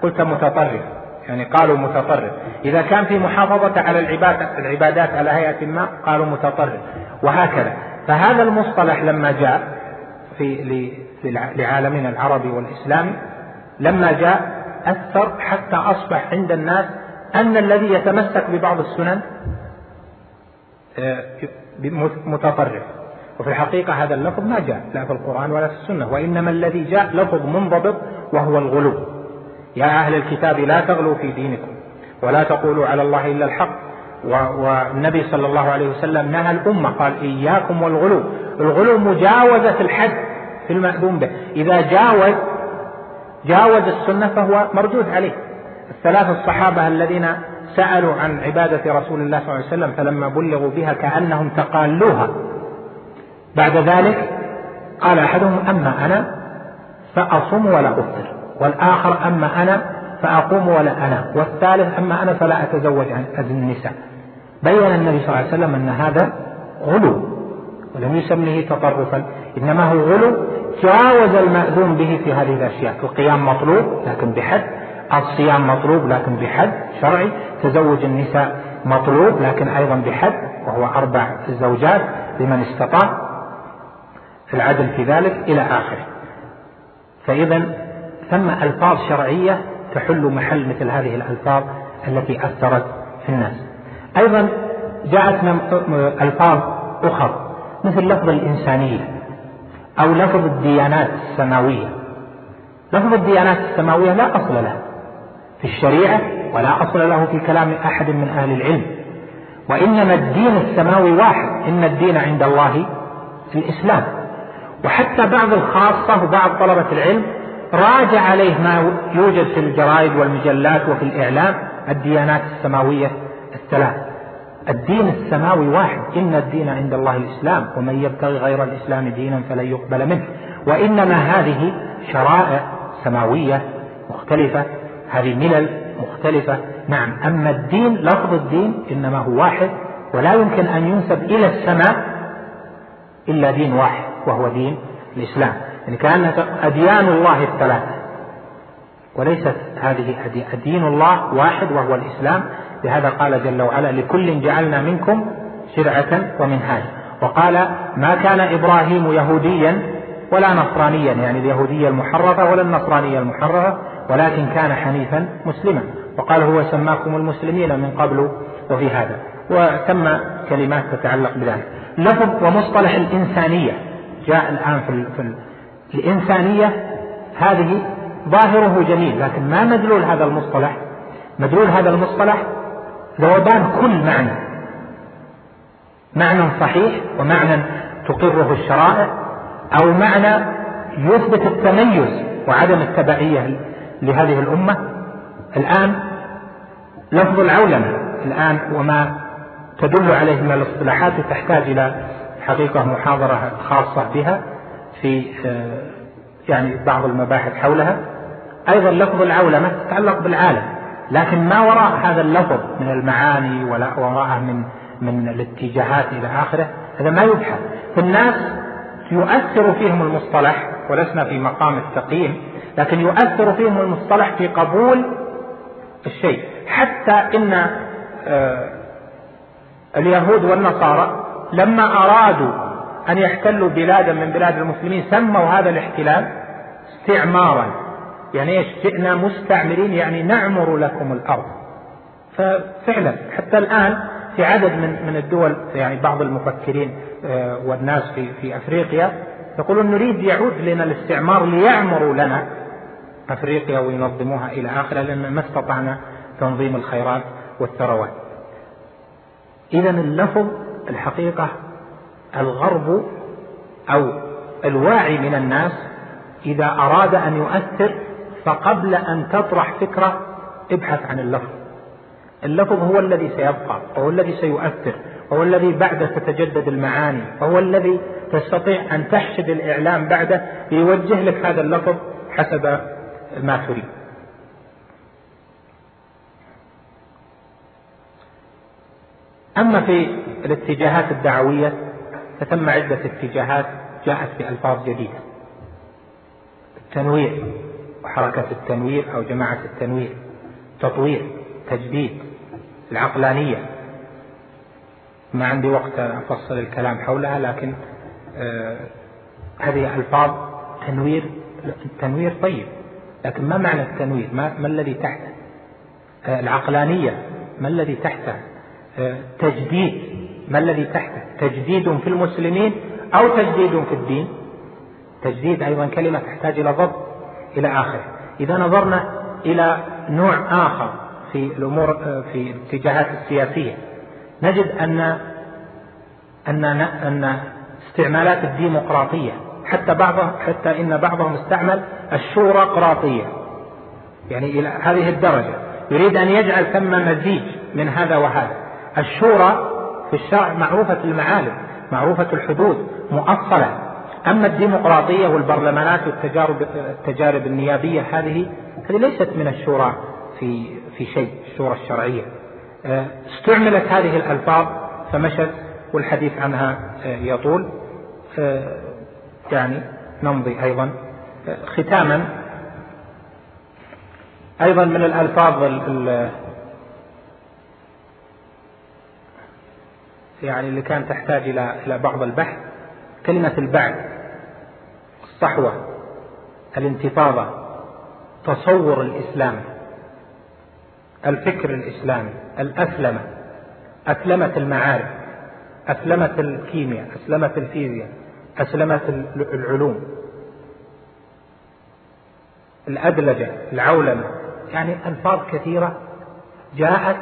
قلت متطرف. يعني قالوا متطرف. إذا كان في محافظة على العبادة العبادات على هيئة ما قالوا متطرف. وهكذا. فهذا المصطلح لما جاء في لعالمنا العربي والإسلامي لما جاء أثر حتى أصبح عند الناس أن الذي يتمسك ببعض السنن آه، متطرف. وفي الحقيقة هذا اللفظ ما جاء لا في القرآن ولا في السنة. وإنما الذي جاء لفظ منضبط وهو الغلو. يا أهل الكتاب لا تغلوا في دينكم ولا تقولوا على الله إلا الحق. والنبي صلى الله عليه وسلم نهى الأمة قال إياكم والغلو. الغلو مجاوزة الحد في المأذون به. إذا جاوز جاوز السنة فهو مردود عليه. الثلاث الصحابة الذين سألوا عن عبادة رسول الله صلى الله عليه وسلم فلما بلغوا بها كأنهم تقالوها. بعد ذلك قال أحدهم أما أنا فأصوم ولا أفطر. والآخر أما أنا فأقوم ولا أنام والثالث أما أنا فلا أتزوج عن النساء. بين النبي صلى الله عليه وسلم أن هذا غلو ولم يسميه تطرفا إنما هو غلو جاوز المأذون به في هذه الأشياء. القيام مطلوب لكن بحد الصيام مطلوب لكن بحد شرعي. تزوج النساء مطلوب لكن أيضا بحد وهو أربع زوجات لمن استطاع العدل في ذلك إلى آخره. فإذا ثم ألفاظ شرعية تحل محل مثل هذه الألفاظ التي أثرت في الناس. أيضا جاءت ألفاظ أخرى مثل لفظ الإنسانية أو لفظ الديانات السماوية. لفظ الديانات السماوية لا أصل له في الشريعة ولا أصل له في كلام أحد من أهل العلم. وإنما الدين السماوي واحد إن الدين عند الله الإسلام. وحتى بعض الخاصة وبعض طلبة العلم راجع عليه ما يوجد في الجرائد والمجلات وفي الإعلام الديانات السماوية الثلاث. الدين السماوي واحد. إن الدين عند الله الإسلام ومن يبتغي غير الإسلام دينا فلن يقبل منه. وإنما هذه شرائع سماوية مختلفة هذه ملل مختلفة. نعم أما الدين لفظ الدين إنما هو واحد ولا يمكن أن ينسب إلى السماء إلا دين واحد وهو دين الإسلام. يعني كأن أديان الله الثلاثة وليست هذه دين الله واحد وهو الإسلام. لهذا قال جل وعلا لكل جعلنا منكم شرعة ومنهاجا وقال ما كان إبراهيم يهوديا ولا نصرانيا يعني اليهودية المحرفة ولا النصرانية المحرفة ولكن كان حنيفا مسلما. وقال هو سماكم المسلمين من قبل وفي هذا. وتم كلمات تتعلق بذلك. لفظ ومصطلح الإنسانية جاء الآن في, الإنسانية هذه ظاهره جميل لكن ما مدلول هذا المصطلح؟ مدلول هذا المصطلح ذوبان كل معنى معنى صحيح ومعنى تقره الشرائع أو معنى يثبت التميز وعدم التبعية لهذه الأمة الآن لفظ العولمة الآن وما تدل عليه من الاصطلاحات تحتاج إلى حقيقة محاضرة خاصة بها. في آه، يعني بعض المباحث حولها. أيضا لفظ العولمة تتعلق بالعالم لكن ما وراء هذا اللفظ من المعاني ولا وراءه من من الاتجاهات إلى آخره هذا ما يبحث. فالناس يؤثر فيهم المصطلح ولسنا في مقام التقييم لكن يؤثر فيهم المصطلح في قبول الشيء. حتى إن آه، اليهود والنصارى لما أرادوا أن يحتلوا بلادا من بلاد المسلمين. سموا هذا الاحتلال استعمارا. يعني إيش؟ جئنا مستعمرين يعني نعمر لكم الأرض. ففعلا حتى الآن في عدد من من الدول يعني بعض المفكرين آه، والناس في في أفريقيا يقولون نريد يعود لنا الاستعمار ليعمروا لنا أفريقيا وينظموها إلى آخره لأن ما استطعنا تنظيم الخيرات والثروات. اذا اللفظ الحقيقة الغرب أو الواعي من الناس إذا أراد أن يؤثر فقبل أن تطرح فكرة ابحث عن اللفظ. اللفظ هو الذي سيبقى وهو الذي سيؤثر وهو الذي بعده تتجدد المعاني وهو الذي تستطيع أن تحشد الإعلام بعده ليوجه لك هذا اللفظ حسب ما تريد أما في الاتجاهات الدعوية فتم عدة اتجاهات جاءت بألفاظ جديدة. التنوير وحركة التنوير أو جماعة التنوير. تطوير تجديد العقلانية. ما عندي وقت أفصل الكلام حولها لكن آه هذه ألفاظ تنوير التنوير طيب. لكن ما معنى التنوير؟ ما, ما الذي تحته آه العقلانية. ما الذي تحته؟ آه تجديد. ما الذي تحته؟ تجديد في المسلمين أو تجديد في الدين. تجديد أيضا كلمة تحتاج إلى ضبط إلى آخره. إذا نظرنا إلى نوع آخر في الأمور في الاتجاهات السياسية نجد أن أن أن استعمالات الديمقراطية حتى بعض حتى إن بعضهم استعمل الشورقراطية يعني إلى هذه الدرجة يريد أن يجعل ثم مزيج من هذا وهذا. الشورى في الشرع معروفة المعالم معروفة الحدود مؤصلة. أما الديمقراطية والبرلمانات والتجارب التجارب النيابية هذه هذه ليست من الشورى في في شيء الشورى الشرعية. آه، استعملت هذه الألفاظ فمشت والحديث عنها آه، يطول. آه، يعني نمضي أيضا. ختاما. أيضا من الألفاظ يعني اللي كان تحتاج إلى إلى بعض البحث كلمة البعث الصحوة الانتفاضة تصور الإسلام الفكر الإسلامي الأسلمة أسلمة المعارف أسلمة الكيمياء أسلمة الفيزياء أسلمة العلوم الأدلجة العولمة. يعني ألفاظ كثيرة جاءت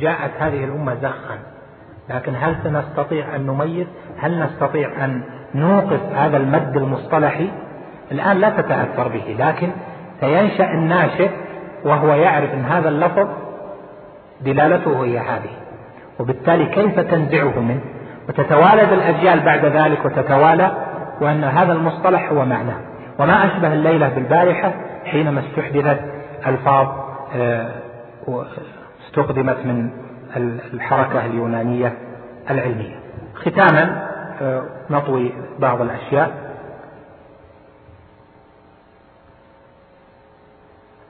جاءت هذه الأمة زخا. لكن هل سنستطيع أن نميز؟ هل نستطيع أن نوقف هذا المد المصطلحي؟ الآن لا تتأثر به لكن سينشأ الناشئ وهو يعرف أن هذا اللفظ دلالته هي هذه. وبالتالي كيف تنزعه منه؟ وتتوالد الأجيال بعد ذلك وتتوالى وأن هذا المصطلح هو معناه. وما أشبه الليلة بالبارحة حينما استحدثت ألفاظ آه، استخدمت من الحركة اليونانية العلمية. ختاما آه، نطوي بعض الأشياء.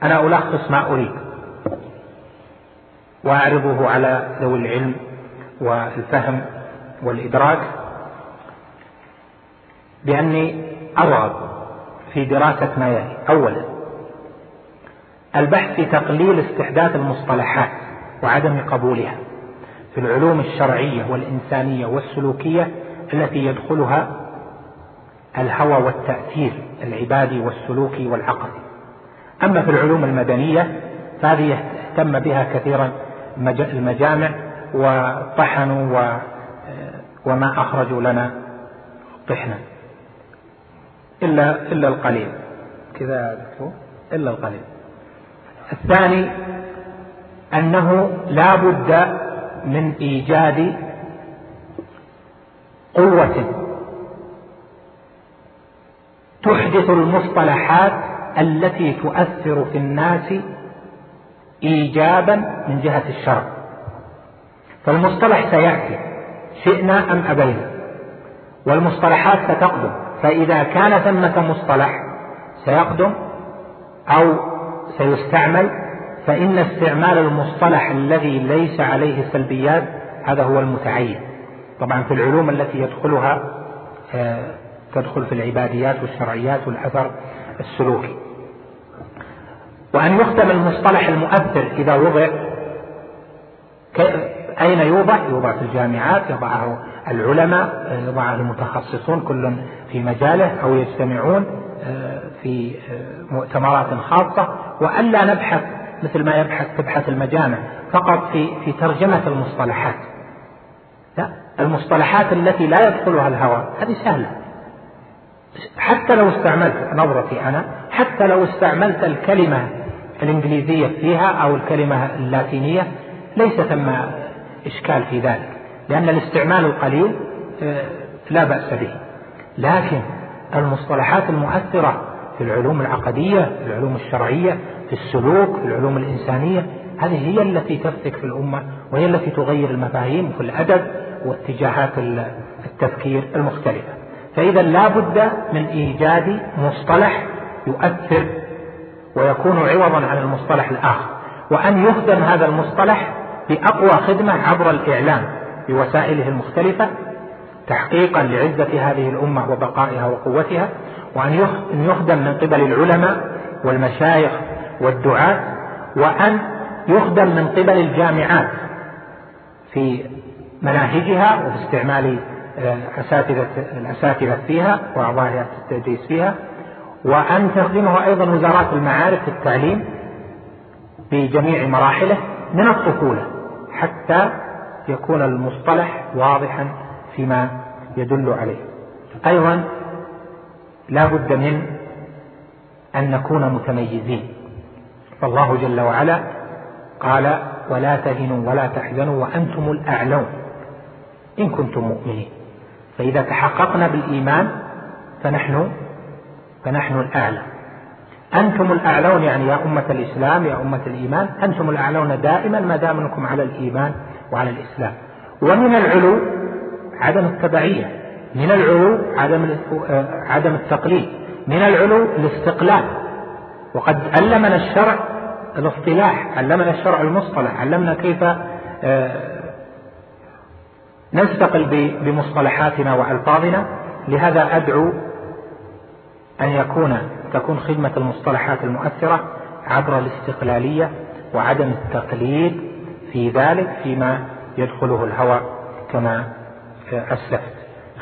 أنا ألخص ما أريد. وأعرضه على ذوي العلم والفهم والإدراك بأني أرغب في دراسة ما يلي. أولا البحث في تقليل استحداث المصطلحات. وعدم قبولها في العلوم الشرعية والإنسانية والسلوكية التي يدخلها الهوى والتأثير العبادي والسلوكي والعقدي أما في العلوم المدنية فهذه اهتم بها كثيرا المجامع وطحنوا وما أخرجوا لنا طحنا. إلا إلا القليل. كذا إلا القليل. الثاني أنه لا بد من إيجاد قوة تحدث المصطلحات التي تؤثر في الناس إيجابا من جهة الشرع. فالمصطلح سيأتي شئنا أم أبينا؟ والمصطلحات ستقدم فإذا كان ثمة مصطلح سيقدم أو سيستعمل فإن استعمال المصطلح الذي ليس عليه سلبيات هذا هو المتعين. طبعا في العلوم التي يدخلها آه، تدخل في العباديات والشرعيات والأثر السلوكي. وأن يختم المصطلح المؤثر إذا وضع أين يوضع؟ يوضع في الجامعات يضعه العلماء يضعه المتخصصون كل في مجاله أو يجتمعون آه، في آه، مؤتمرات خاصة. وألا نبحث مثل ما يبحث تبحث المجامع فقط في في ترجمة المصطلحات. لا المصطلحات التي لا يدخلها الهوى هذه سهلة. حتى لو استعملت نظرتي أنا حتى لو استعملت الكلمة الإنجليزية فيها أو الكلمة اللاتينية ليس ثم إشكال في ذلك لأن الاستعمال القليل آه، لا بأس به. لكن المصطلحات المؤثرة في العلوم العقدية في العلوم الشرعية في السلوك في العلوم الإنسانية هذه هي التي تفتك في الأمة وهي التي تغير المفاهيم في الأدب واتجاهات التفكير المختلفة. فإذا لا بد من إيجاد مصطلح يؤثر ويكون عوضا عن المصطلح الآخر. وأن يخدم هذا المصطلح بأقوى خدمة عبر الإعلام بوسائله المختلفة تحقيقا لعزة هذه الأمة وبقائها وقوتها وأن يخدم من قبل العلماء والمشايخ والدعاة وأن يخدم من قبل الجامعات في مناهجها وفي استعمال آه، أساتذة الأساتذة فيها وأعضاء التدريس فيها وأن تخدمه أيضا وزارات المعارف في التعليم بجميع مراحله من الطفولة حتى يكون المصطلح واضحا فيما يدل عليه. أيضا لا بد من أن نكون متميزين. فالله جل وعلا قال ولا تهنوا ولا تحزنوا وأنتم الأعلون. إن كنتم مؤمنين. فإذا تحققنا بالإيمان فنحن فنحن الأعلى. أنتم الأعلون يعني يا أمة الإسلام يا أمة الإيمان أنتم الأعلون دائما ما دام أنكم على الإيمان وعلى الإسلام. ومن العلو عدم التبعية من العلو عدم عدم التقليد من العلو الاستقلال. وقد علمنا الشرع الاصطلاح علمنا الشرع المصطلح علمنا كيف آه، نستقل بمصطلحاتنا وألفاظنا. لهذا أدعو أن يكون تكون خدمة المصطلحات المؤثرة عبر الاستقلالية وعدم التقليد في ذلك فيما يدخله الهوى كما أسلفت.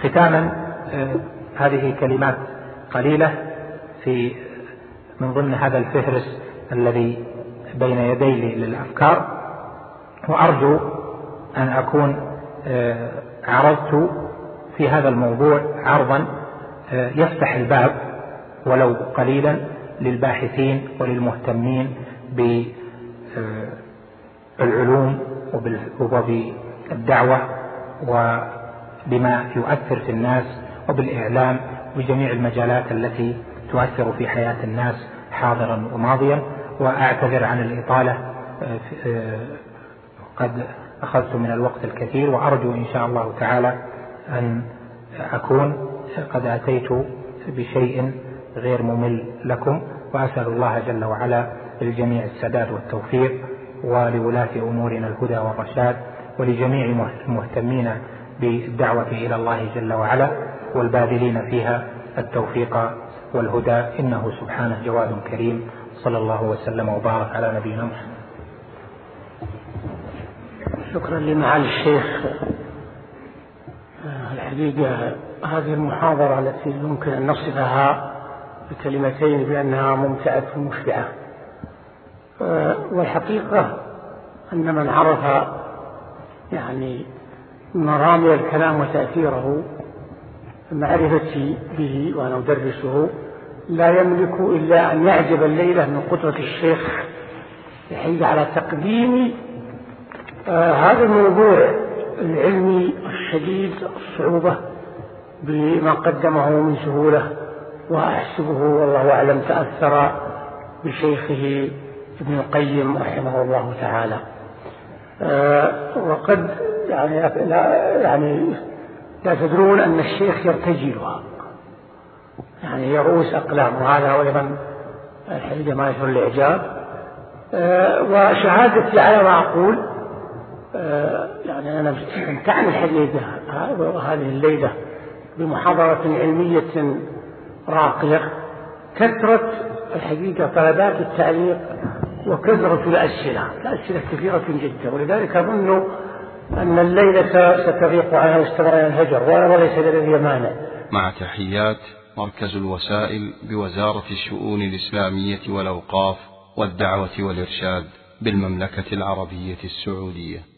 ختاما آه، هذه كلمات قليلة في من ضمن هذا الفهرس الذي بين يدي للأفكار وأرجو أن أكون آه، عرضت في هذا الموضوع عرضا آه، يفتح الباب ولو قليلا للباحثين وللمهتمين بالعلوم وبالدعوة وبما يؤثر في الناس وبالإعلام وبجميع المجالات التي تؤثر في حياة الناس حاضرا وماضيا. وأعتذر عن الإطالة قد أخذت من الوقت الكثير. وأرجو إن شاء الله تعالى أن أكون قد أتيت بشيء غير ممل لكم. وأسأل الله جل وعلا للجميع السداد والتوفيق ولولاة أمورنا الهدى والرشاد ولجميع المهتمين بالدعوة إلى الله جل وعلا والباذلين فيها التوفيق والهدى إنه سبحانه جواد كريم. صلى الله وسلم وبارك على نبينا محمد. شكرا لمعالي الشيخ الحقيقة هذه المحاضرة التي يمكن أن نصفها بكلمتين بأنها ممتعة ومشبعة. والحقيقة أن من عرف يعني مرامي الكلام وتأثيره معرفتي به وأنا أدرسه لا يملك إلا أن يعجب الليلة من قدرة الشيخ الحقيقة على تقديم آه هذا الموضوع العلمي الشديد الصعوبة بما قدمه من سهولة وأحسبه والله أعلم تأثر بشيخه ابن القيم رحمه الله تعالى. آه وقد يعني يعني لا تدرون أن الشيخ يرتجلها يعني هي رؤوس أقلام وهذا أيضا الحقيقة ما يثير الإعجاب. آه وشهادتي على ما أقول. آه يعني أنا استمتعني الحقيقة هذه الليلة بمحاضرة علمية راقية. كثرة الحقيقة طلبات التعليق وكثرة الأسئلة. الأسئلة كثيرة جدا ولذلك أظن أن الليلة ستغيق عنها واستمر الهجر وليس لدي مانع. مع تحيات مركز الوسائل بوزارة الشؤون الإسلامية والأوقاف والدعوة والإرشاد بالمملكة العربية السعودية.